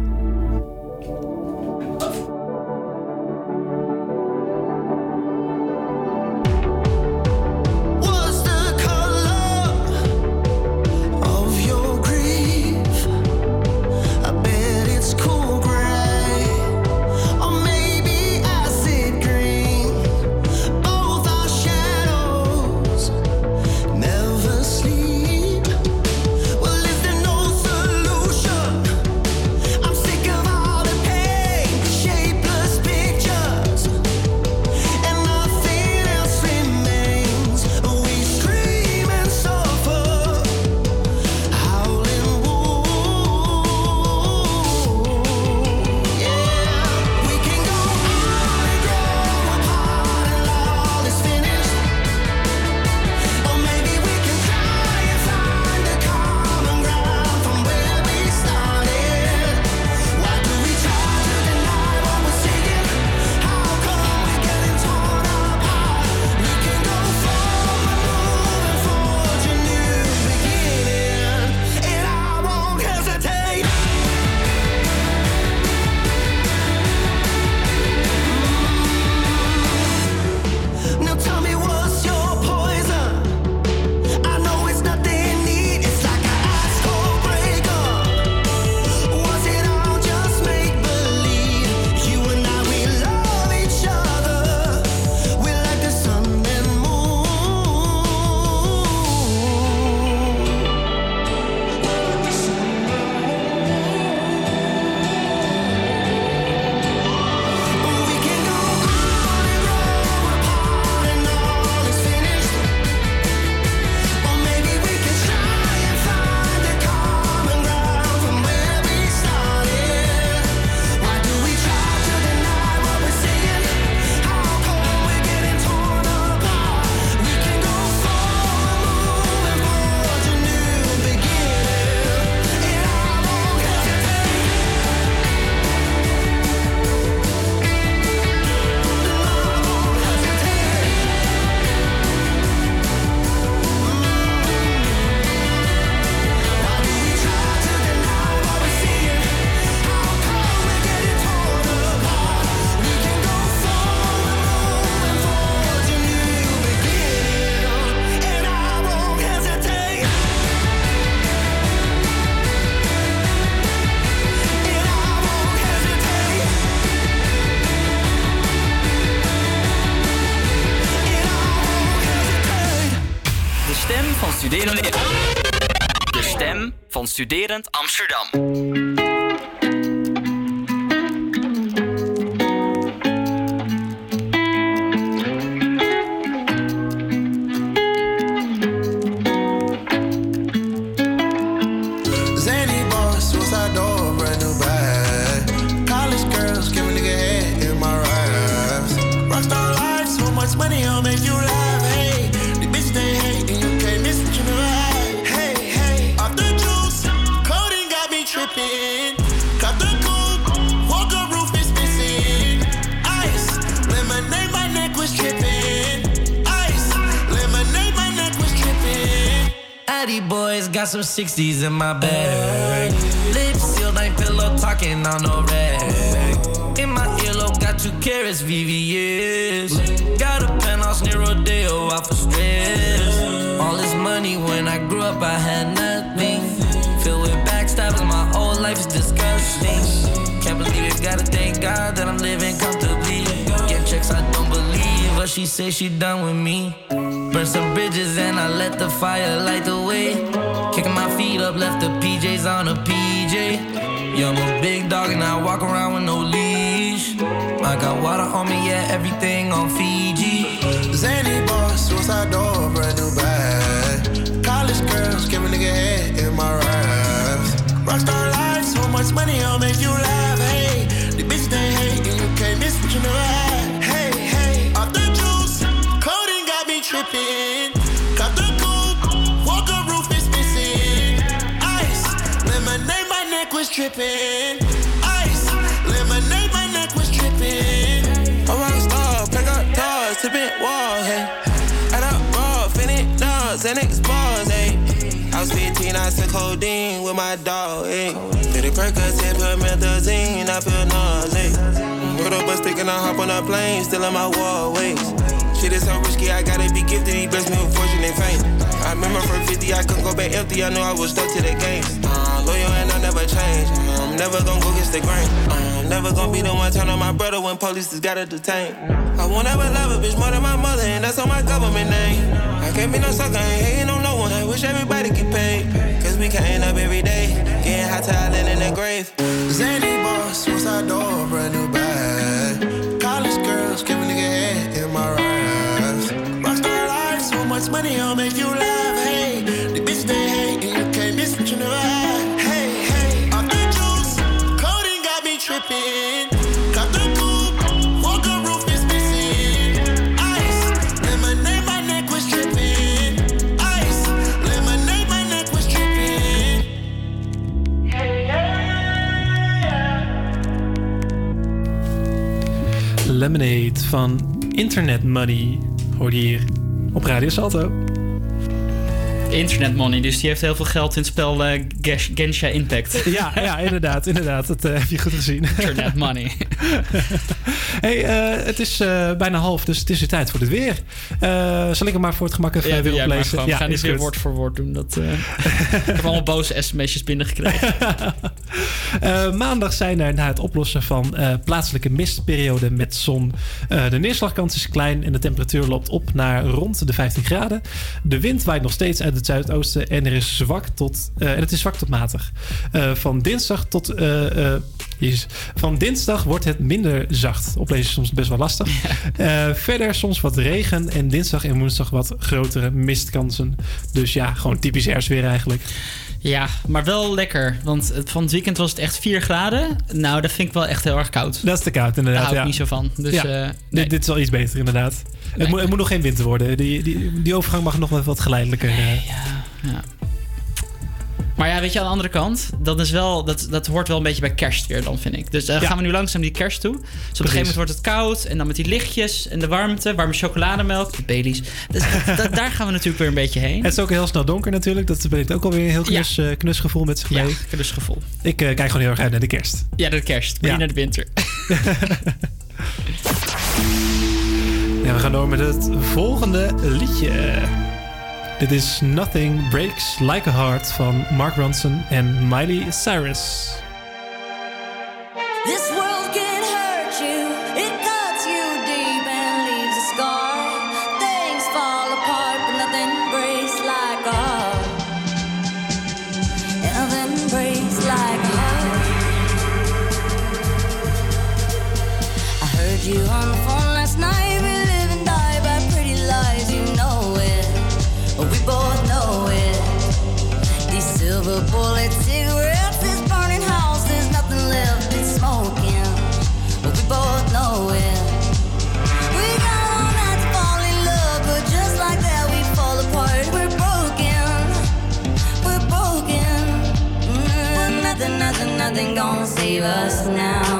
Studerend Amsterdam. Some 60s in my bag. Lips sealed, ain't pillow talking on no rag. In my earlobe, got two carrots, VVS. Got a penthouse near Rodeo, out for stress. All this money when I grew up, I had nothing. Filled with backstabbing, my whole life is disgusting. Can't believe it, gotta thank God that I'm living comfortably. Get checks, I don't believe, but she say she done with me. Burn some bridges and I let the fire light the way. Left the PJs on a PJ. Yeah, I'm a big dog and I walk around with no leash. I got water on me, yeah, everything on Fiji. Zany boss, suicide door, brand new bag. College girls, give a nigga head in my raps. Rockstar life, so much money, I'll make you laugh. Hey, the bitch they hate, and you can't miss what you never had. Hey, hey, off the juice, coding got me tripping. Was tripping. Ice, lemonade, my neck was tripping. A rock star, pick up doors, tipping walls, hey. Add up raw, finish dogs, and expose, hey. I was 15, I took codeine with my dog, hey. Did it Percocet, put methazine, I feel nauseous. Put up a stick and I hop on a plane, still in my wallways. Shit is so risky, I gotta be gifted, he blessed me with fortune and fame. I remember from 50, I couldn't go back empty, I knew I was stuck to the game. Never gonna go against the grain. I'm never gonna be the one turn on my brother when police just gotta detain. I won't ever love a bitch more than my mother, and that's on my government name. I can't be no sucker, ain't hating on no one, I wish everybody get paid. Cause we can't up every day, getting hot talent in the grave. Zany boss, suicide door, brand new Lemonade van Internet Money hoorde je hier op Radio Salto. Internet money, dus die heeft heel veel geld in het spel Gesh- Gensha Impact. Ja, ja inderdaad, inderdaad. Dat eh, heb je goed gezien. Internet money. <laughs> hey, eh, het is eh, bijna half, dus het is weer tijd voor het weer. Eh, zal ik hem maar voor het gemak even Ja, weer oplezen? gewoon. We gaan niet weer woord voor woord doen. Dat, <laughs> ik heb allemaal boze sms'jes binnengekregen. <laughs> Maandag zijn er na het oplossen van plaatselijke mistperioden met zon. de neerslagkans is klein en de temperatuur loopt op naar rond de 15 graden. De wind waait nog steeds uit het zuidoosten en er is zwak tot, en het is zwak tot matig. Van dinsdag tot. van dinsdag wordt het minder zacht. Is soms best wel lastig. Eh, verder soms wat regen en dinsdag en woensdag wat grotere mistkansen. Dus ja, gewoon typisch herfstweer eigenlijk. Ja, maar wel lekker. Want het, van het weekend was het echt 4 graden. Nou, dat vind ik wel echt heel erg koud. Dat is te koud, inderdaad. Daar hou ik ja. niet zo van. Dus, ja, eh, dit, nee. dit is wel iets beter, inderdaad. Het, moet, het moet nog geen winter worden. Die, die, die overgang mag nog wel wat geleidelijker. eh. Ja. Maar ja, weet je, aan de andere kant, dat, is wel, dat, dat hoort wel een beetje bij kerst weer dan, vind ik. Dus dan Ja. gaan we nu langzaam die kerst toe. Dus op een gegeven moment wordt het koud en dan met die lichtjes en de warmte, warme chocolademelk, de Baileys. Dus <laughs> dat- daar gaan we natuurlijk weer een beetje heen. Het is ook heel snel donker natuurlijk. Dat brengt ook alweer een heel knus, eh, knusgevoel met zich mee. Ja, knusgevoel. Ik eh, kijk gewoon heel erg uit naar de kerst. Ja, de kerst, maar Ja. niet naar de winter. <laughs> <laughs> Ja, we gaan door met het volgende liedje. Dit is Nothing Breaks Like a Heart van Mark Ronson en Miley Cyrus. nothing gonna save us now.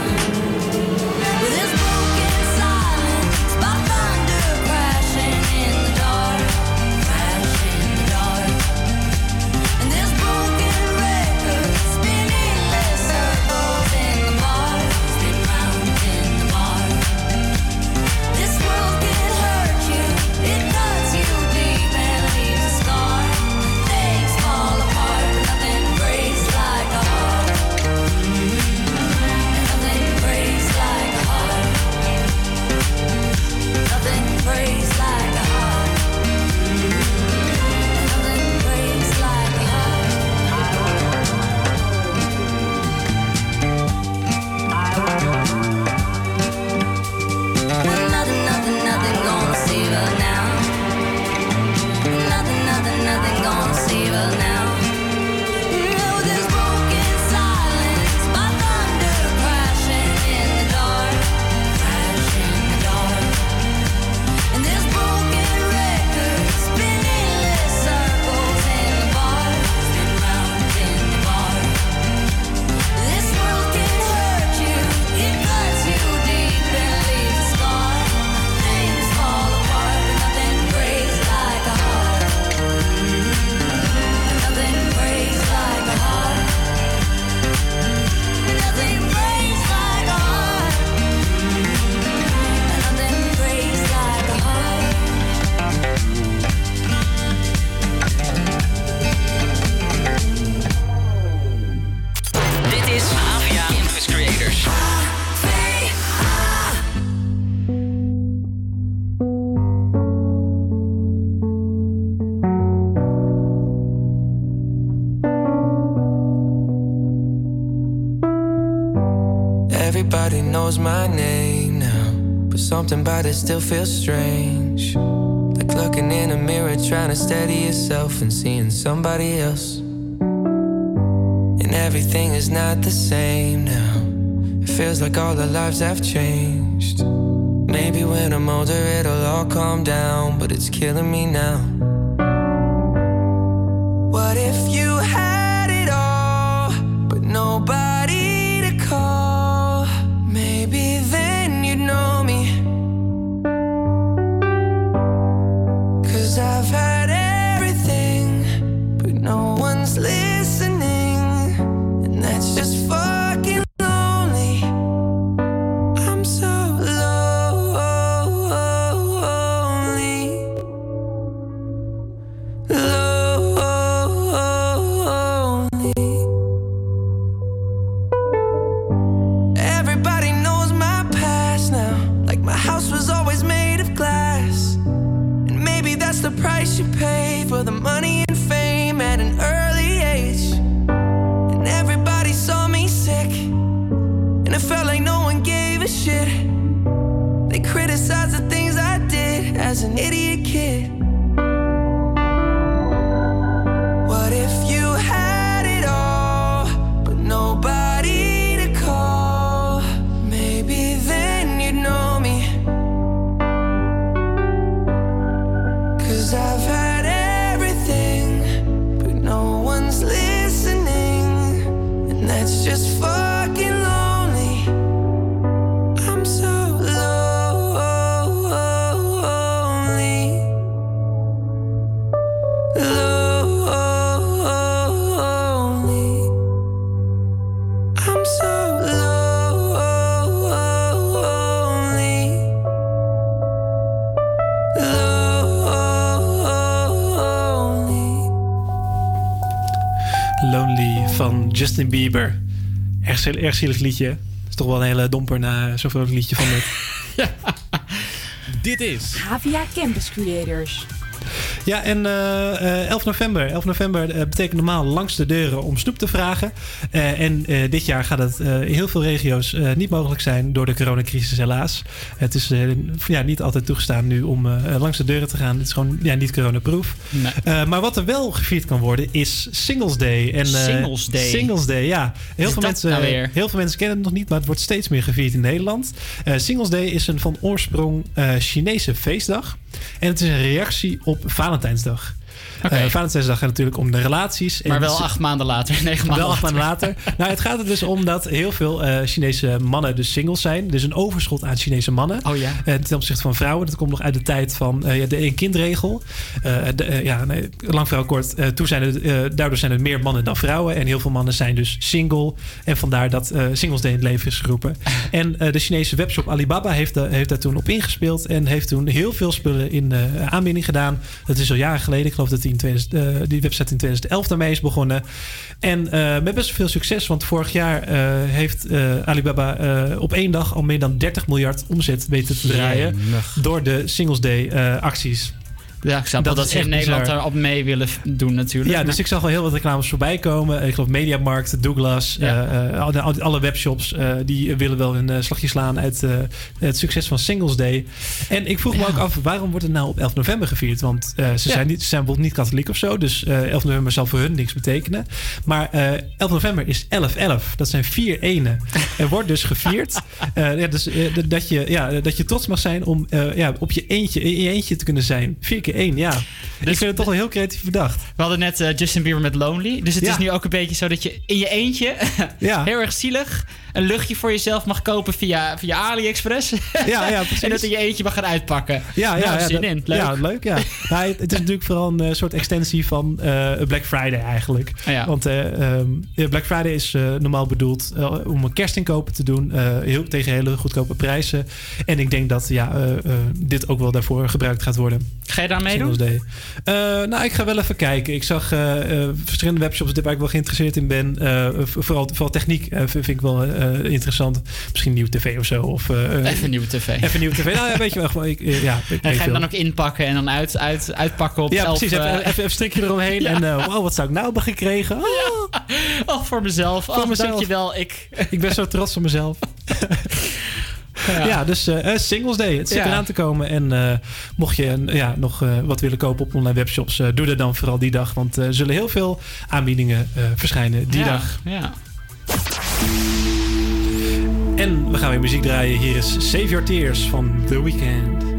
my name now, but something about it still feels strange. Like looking in a mirror, trying to steady yourself and seeing somebody else. And everything is not the same now. It feels like all our lives have changed. Maybe when I'm older, it'll all calm down, but it's killing me now. Erg, erg zielig liedje. is toch wel een hele domper na zo'n vrolijk liedje van net. <laughs> <laughs> Dit is Havia Campus Creators. Ja, en eh, eh, 11 november. 11 november eh, betekent normaal langs de deuren om snoep te vragen. Eh, en eh, dit jaar gaat het eh, in heel veel regio's niet mogelijk zijn door de coronacrisis helaas. Het is ja, niet altijd toegestaan nu om langs de deuren te gaan. Het is gewoon ja, niet coronaproof. Nee. Maar wat er wel gevierd kan worden is Singles Day. En, Singles Day? Singles Day, ja. Heel Is veel, mensen, nou heel veel mensen kennen het nog niet, maar het wordt steeds meer gevierd in Nederland. Singles Day is een van oorsprong Chinese feestdag. En het is een reactie op Valentijnsdag. Eh, Valentijnsdag gaat natuurlijk om de relaties. Maar En wel acht maanden later, <laughs> negen maanden wel acht maanden later. nou, het gaat er dus om dat heel veel eh, Chinese mannen dus singles zijn. Dus een overschot aan Chinese mannen. Oh ja. Eh, ten opzichte van vrouwen. Dat komt nog uit de tijd van ja, de één-kindregel. Ja, nee, lang verhaal kort. Toen zijn er, daardoor zijn er meer mannen dan vrouwen. En heel veel mannen zijn dus single. En vandaar dat Singles Day in het leven is geroepen. en de Chinese webshop Alibaba heeft, heeft daar toen op ingespeeld. En heeft toen heel veel spullen in eh, aanbieding gedaan. Dat is al jaren geleden. Ik geloof dat die, in 2000, eh, die website in 2011 daarmee is begonnen. En eh, met best veel succes. Want vorig jaar heeft Alibaba op één dag al meer dan 30 miljard omzet weten te draaien. Door de Singles Day acties. Ja, ik snap wel dat is ze in Nederland bizar. daar op mee willen doen natuurlijk. Ja, Maar- dus ik zag al heel wat reclames voorbij komen. Ik geloof Mediamarkt, Douglas, Ja. eh, eh, alle, webshops eh, die willen wel een slagje slaan uit het succes van Singles Day. En ik vroeg me ook af, waarom wordt het nou op 11 november gevierd? Want ze, Ja. zijn niet, ze zijn bijvoorbeeld niet katholiek of zo, dus eh 11 november zal voor hun niks betekenen. Maar eh 11 november is 11-11. Dat zijn vier enen. Er wordt dus gevierd <laughs> ja, dus, dat, je, ja, dat je trots mag zijn om ja, op je eentje, in je eentje te kunnen zijn. Vier keer één, ja. ik vind het toch wel heel creatief bedacht. We hadden net eh, Justin Bieber met Lonely. Dus het Ja. is nu ook een beetje zo dat je in je eentje, Ja. <laughs> heel erg zielig, een luchtje voor jezelf mag kopen via, via AliExpress. <laughs> Ja, ja, precies. en dat in je eentje mag gaan uitpakken. Ja, ja, Nou, ja, zin dat- in. Leuk. Ja, leuk. Ja. <laughs> Nou, het, het is natuurlijk vooral een eh, soort extensie van eh, Black Friday eigenlijk. Ah, ja. Want eh, ehm, Black Friday is eh, normaal bedoeld om een kerstinkopen te doen eh, heel, tegen hele goedkope prijzen. En ik denk dat ja, eh, eh, dit ook wel daarvoor gebruikt gaat worden. Ga je daar meedoen? Eh, nou, ik ga wel even kijken. Ik zag verschillende webshops waar ik wel geïnteresseerd in ben. Eh, vooral, vooral techniek eh, vind ik wel eh, interessant. Misschien een nieuwe tv of zo. Of, eh, Even een nieuwe tv. Even een nieuwe tv. Nou ja, weet je wel. gewoon, Ik, eh, ja, ik En ga je dan ook inpakken en dan uit, uit, uitpakken op Ja, elf, precies. Even, eh, even, even strikje eromheen. <laughs> En eh, wow, wat zou ik nou hebben gekregen? Oh, Oh, <laughs> voor mezelf. Voor oh, mezelf. Dankjewel. Ik... ik ben zo trots op mezelf. <laughs> Ja, dus eh, eh, Singles Day. Het zit Ja. eraan te komen. En eh, mocht je een, ja, nog eh, wat willen kopen op online webshops, eh, doe dat dan vooral die dag. Want eh, er zullen heel veel aanbiedingen eh, verschijnen die Ja, dag. Ja. En we gaan weer muziek draaien. Hier is Save Your Tears van The Weeknd.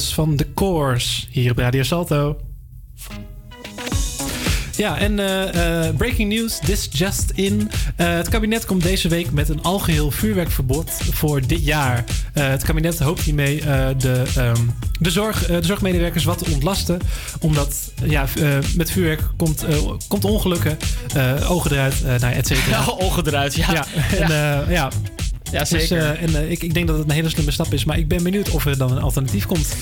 Van de Course hier op Radio Salto. Ja, en eh, eh, breaking news, this just in. Eh, het kabinet komt deze week met een algeheel vuurwerkverbod voor dit jaar. het kabinet hoopt hiermee de, ehm, de, zorg, de zorgmedewerkers wat te ontlasten. Omdat ja, met vuurwerk komt, komt ongelukken, ogen eruit, nou, et cetera. Ja, <laughs> ogen eruit, ja. en ja ja, dus, zeker. Eh, en eh, ik, ik denk dat het een hele slimme stap is. Maar ik ben benieuwd of er dan een alternatief komt.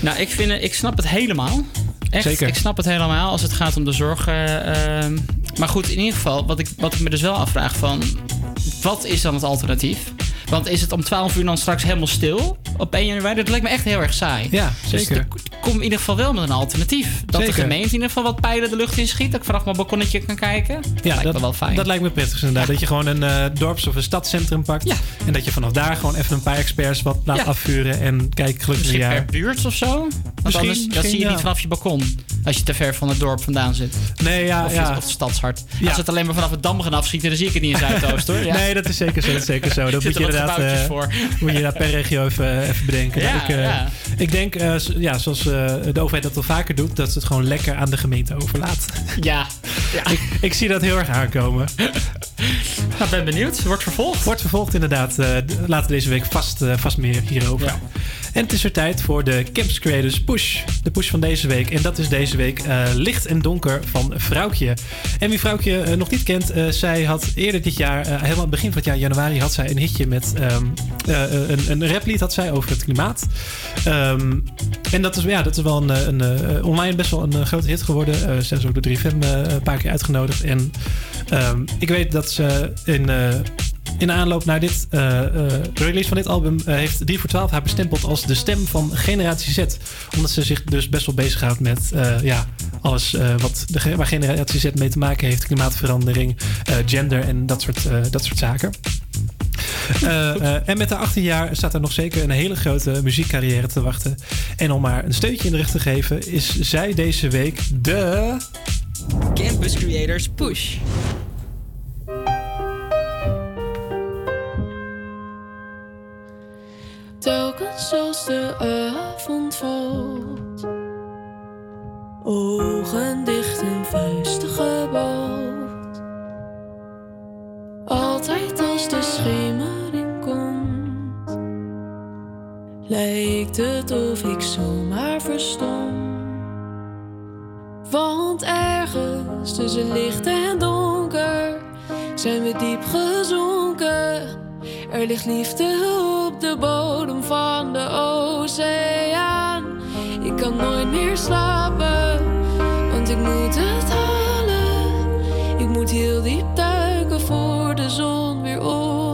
Nou, ik, vind, ik snap het helemaal. Echt, zeker. ik snap het helemaal als het gaat om de zorg. Eh, ehm, maar goed, in ieder geval, wat ik, wat ik me dus wel afvraag van... Wat is dan het alternatief? Want is het om 12 uur dan straks helemaal stil op 1 januari? Dat lijkt me echt heel erg saai. Ja, dus zeker. Dus kom in ieder geval wel met een alternatief. Dat de gemeente in ieder geval wat pijlen de lucht in schiet. Dat ik vanaf mijn balkonnetje kan kijken. Dat ja, lijkt dat, me wel fijn. Dat lijkt me prettig inderdaad. Dat je gewoon een uh, dorps- of een stadscentrum pakt. Ja. En dat je vanaf daar gewoon even een paar experts wat laat ja. afvuren. En kijk, gelukkig Misschien per buurt of zo? Misschien, dat zie je niet vanaf je balkon. Als je te ver van het dorp vandaan zit. Nee, ja. Of, ja. of het stadshart. Als het alleen maar vanaf het dam gaan afschieten, dan zie ik het niet in Zuidoost hoor. Nee, dat is zeker zo. Dat is zeker zo. Dat <laughs> moet je inderdaad, eh, voor. <laughs> moet je inderdaad per regio even, <laughs> even bedenken. Ja, ik, eh, ja. ik denk, eh, ja, zoals de overheid dat wel vaker doet, dat ze het gewoon lekker aan de gemeente overlaat. Ja. <laughs> ik, ik zie dat heel erg aankomen. Nou, ben benieuwd. Wordt vervolgd. Wordt vervolgd inderdaad. Later deze week vast, vast meer hierover. En het is weer tijd voor de Campus Creators Push. De push van deze week. En dat is deze week Licht en Donker van Vrouwtje. En wie Vrouwtje nog niet kent, zij had eerder dit jaar, helemaal aan het begin van het jaar, januari, had zij een hitje met ehm, eh, een, een raplied had zij over het klimaat. Ehm, en dat is, ja, dat is wel een, eh, een, eh, online best wel een eh, grote hit geworden. Eh ze is ook door 3FM eh, een paar keer uitgenodigd. En ehm, ik weet dat ze in, eh, in de aanloop naar dit eh, eh, release van dit album eh, heeft 3 voor 12 haar bestempeld als de stem van Generatie Z. Omdat ze zich dus best wel bezighoudt met eh, ja, alles eh, wat de, waar Generatie Z mee te maken heeft. Klimaatverandering, eh, gender en dat soort, eh, dat soort zaken. Eh, eh, en met haar 18 jaar staat er nog zeker een hele grote muziekcarrière te wachten. En om haar een steuntje in de rug te geven, is zij deze week de. Campus Creators Push. Telkens als de avond valt, ogen dicht en vuisten gebald. Altijd als de schemering komt, lijkt het of ik zomaar verstom. Want ergens tussen licht en donker zijn we diep gezonken. Er ligt liefde op de bodem van de oceaan. Ik kan nooit meer slapen, want ik moet het halen. Ik moet heel diep duiken voor de zon weer ondergaat.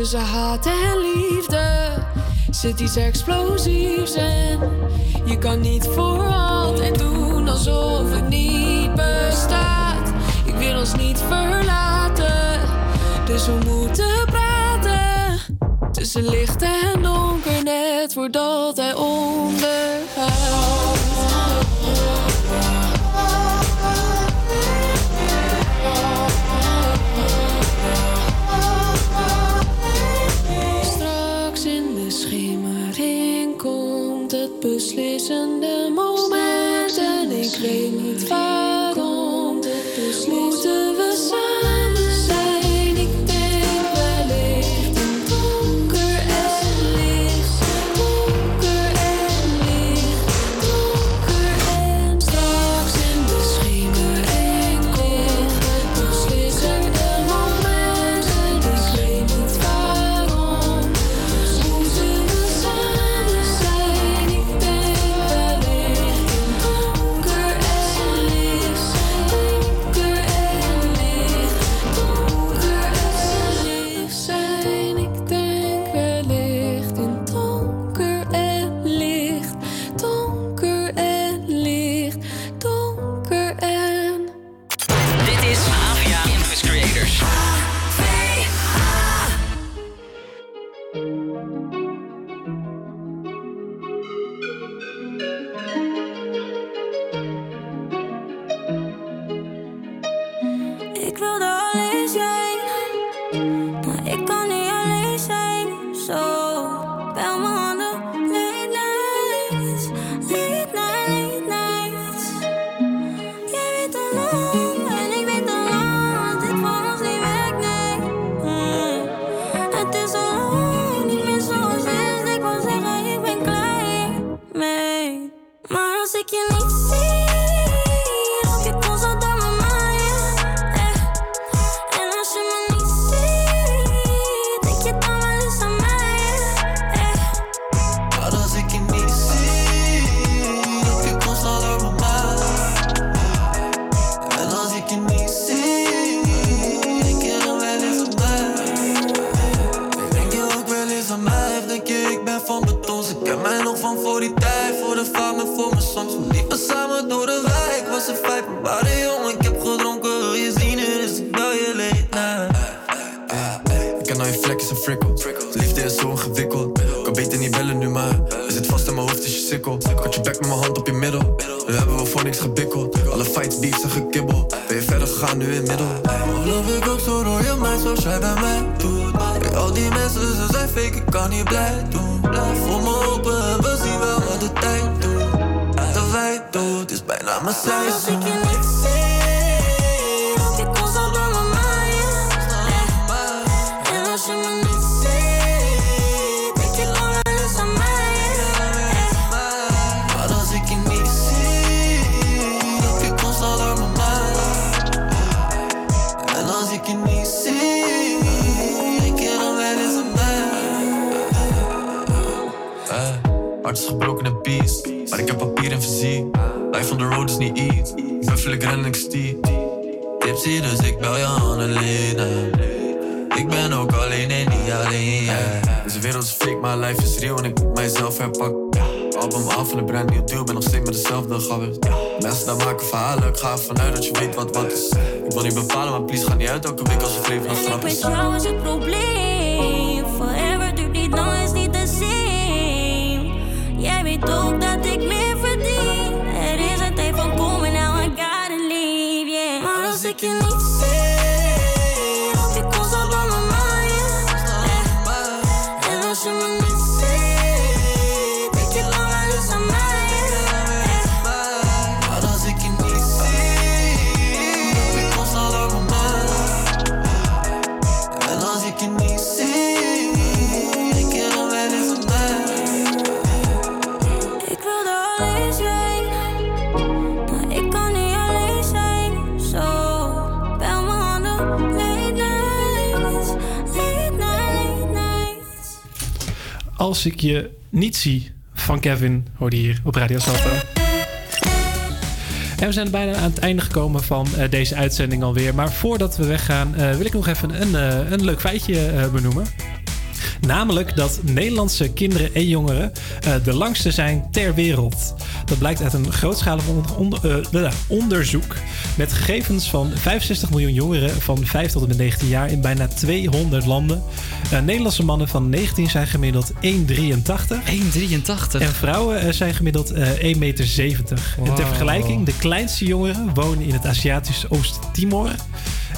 Tussen haat en liefde zit iets explosiefs en je kan niet voor altijd doen alsof het niet bestaat. Ik wil ons niet verlaten, dus we moeten praten. Tussen licht en donker, net voordat hij ondergaat. En ik weet niet waarom. Als ik je niet zie van Kevin, hoorde hier op Radio Salto. En we zijn bijna aan het einde gekomen van eh, deze uitzending alweer. Maar voordat we weggaan, eh, wil ik nog even een, eh, een leuk feitje benoemen. Namelijk dat Nederlandse kinderen en jongeren de langste zijn ter wereld. Dat blijkt uit een grootschalig onder- onder- onderzoek met gegevens van 65 miljoen jongeren van 5 tot en met 19 jaar in bijna 200 landen. Eh, Nederlandse mannen van 19 zijn gemiddeld 1,83. 1,83. En vrouwen eh, zijn gemiddeld eh 1,70 meter. En ter vergelijking, de kleinste jongeren wonen in het Aziatische Oost-Timor.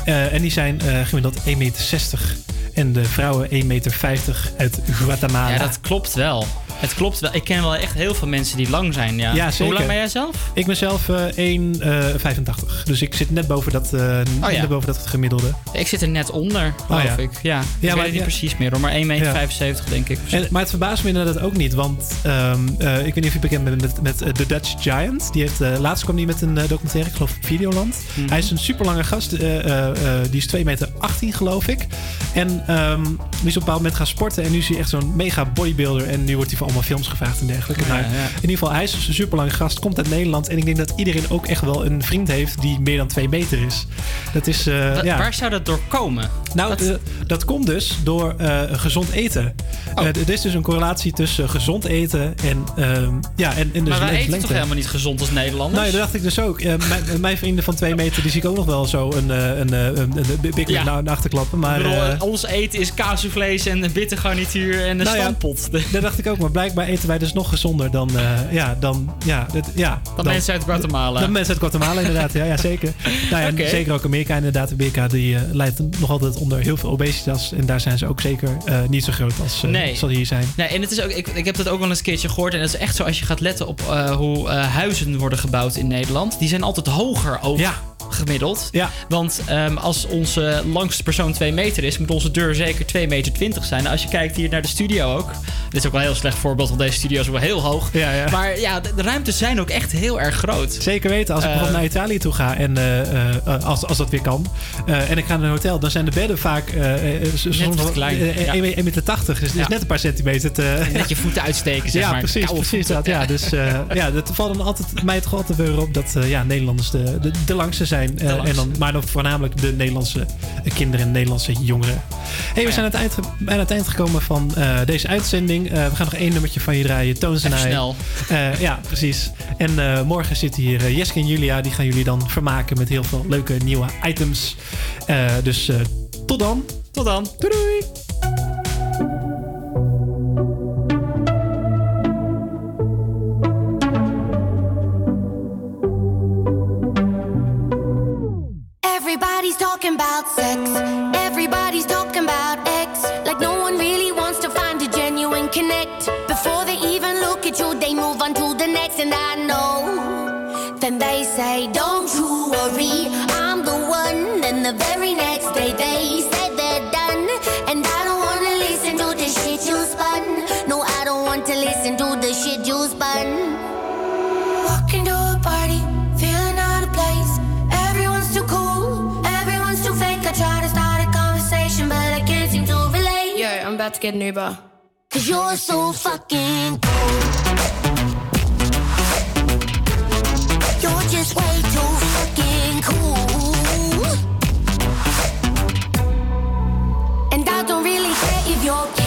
Eh, en die zijn eh, gemiddeld 1,60 meter. En de vrouwen 1,50 meter uit Guatemala. Ja, dat klopt wel. Het klopt wel. Ik ken wel echt heel veel mensen die lang zijn. Ja, Ja. Hoe lang ben jij zelf? Ik ben zelf eh 1,85. dus ik zit net boven dat, eh, Oh ja. net boven dat gemiddelde. Ik zit er net onder, geloof Oh ja. ik. Ja, ik Ja, weet maar- het niet precies meer hoor. Maar 1,75 meter denk ik. En, maar het verbaast me inderdaad ook niet, want ehm, eh, ik weet niet of je bekend bent met, met eh, The Dutch Giant. Die heeft, eh, laatst kwam die met een eh, documentaire, ik geloof Videoland. Mhm. Hij is een super lange gast, eh, eh, eh, die is 2 meter 18 geloof ik. En ehm, die is op een bepaald moment gaan sporten en nu is hij echt zo'n mega bodybuilder. En nu wordt hij voor allemaal films gevraagd en dergelijke. Ja. In ieder geval, hij is dus een super lange gast, komt uit Nederland. En ik denk dat iedereen ook echt wel een vriend heeft die meer dan 2 meter is. Dat is, eh, Wa- ja. Waar zou dat door komen? Nou, Dat- dat komt dus door eh, gezond eten. Oh. Eh, er is dus een correlatie tussen gezond eten en, ehm, ja, en, en dus maar wij eten toch helemaal niet gezond als Nederlanders? Nou, ja, dat dacht ik dus ook. Eh, mijn, mijn vrienden van twee meter, die zie ik ook nog wel zo een, eh, een, eh, een, een, Big Ja. nou, achterklappen. Maar, bedoel, eh, eh, ons eten is kaasvlees en een bitter garnituur en een Nou stampot. dat dacht ik ook. Maar blijkbaar eten wij dus nog gezonder dan, eh, ja, dan, ja, dit- ja, Dan mensen uit Guatemala. Dan mensen uit Guatemala, inderdaad. Ja, ja zeker. Nou ja. <laughs> Zeker ook Amerika, inderdaad. Amerika die, eh, leidt nog altijd onder heel veel obesitas. En daar zijn ze ook zeker eh, niet zo groot als, Nee. zal hier zijn. Nee, en het is ook, ik, ik heb dat ook wel eens een keertje gehoord. En het is echt zo als je gaat letten op hoe huizen worden gebouwd in Nederland. Die zijn altijd hoger ook gemiddeld. Ja. Want ehm, als onze langste persoon 2 meter is, moet onze deur zeker 2 meter 20 zijn. Nou, als je kijkt hier naar de studio ook. Dit is ook wel een heel slecht voorbeeld, want deze studio is wel heel hoog. Ja, ja. Maar ja, de, de ruimtes zijn ook echt heel erg groot. Zeker weten. Als ik Eh, bijvoorbeeld naar Italië toe ga en eh, eh, als, als dat weer kan. eh, en ik ga naar een hotel, dan zijn de bedden vaak eh, eh, soms wat wel- klein, eh, ja. 1,80 meter. Dus het is net een paar centimeter te... Net je voeten uitsteken, zeg ja, maar. precies, Koude precies voeten. dat. Ja, dus eh, ja, dat valt dan altijd, mij toch altijd weer op dat eh, ja, Nederlanders de, de, de langste zijn. Eh, en dan, maar dan voornamelijk de Nederlandse eh, kinderen en Nederlandse jongeren. hey, we zijn aan het eind, bijna het eind gekomen van eh, deze uitzending. We gaan nog één nummertje van je draaien. Toons en snel. Ja, precies. En morgen zitten hier Jeske en Julia. Die gaan jullie dan vermaken met heel veel leuke nieuwe items. Dus tot dan. Tot dan. Doei doei. Talking about sex. Everybody's talking about X. Like no one really wants to find a genuine connect. Before they even look at you, they move on to the next. And I know. Then they say, Don't about to get an Uber. Cause you're so fucking cool. You're just way too fucking cool. And I don't really care if you're.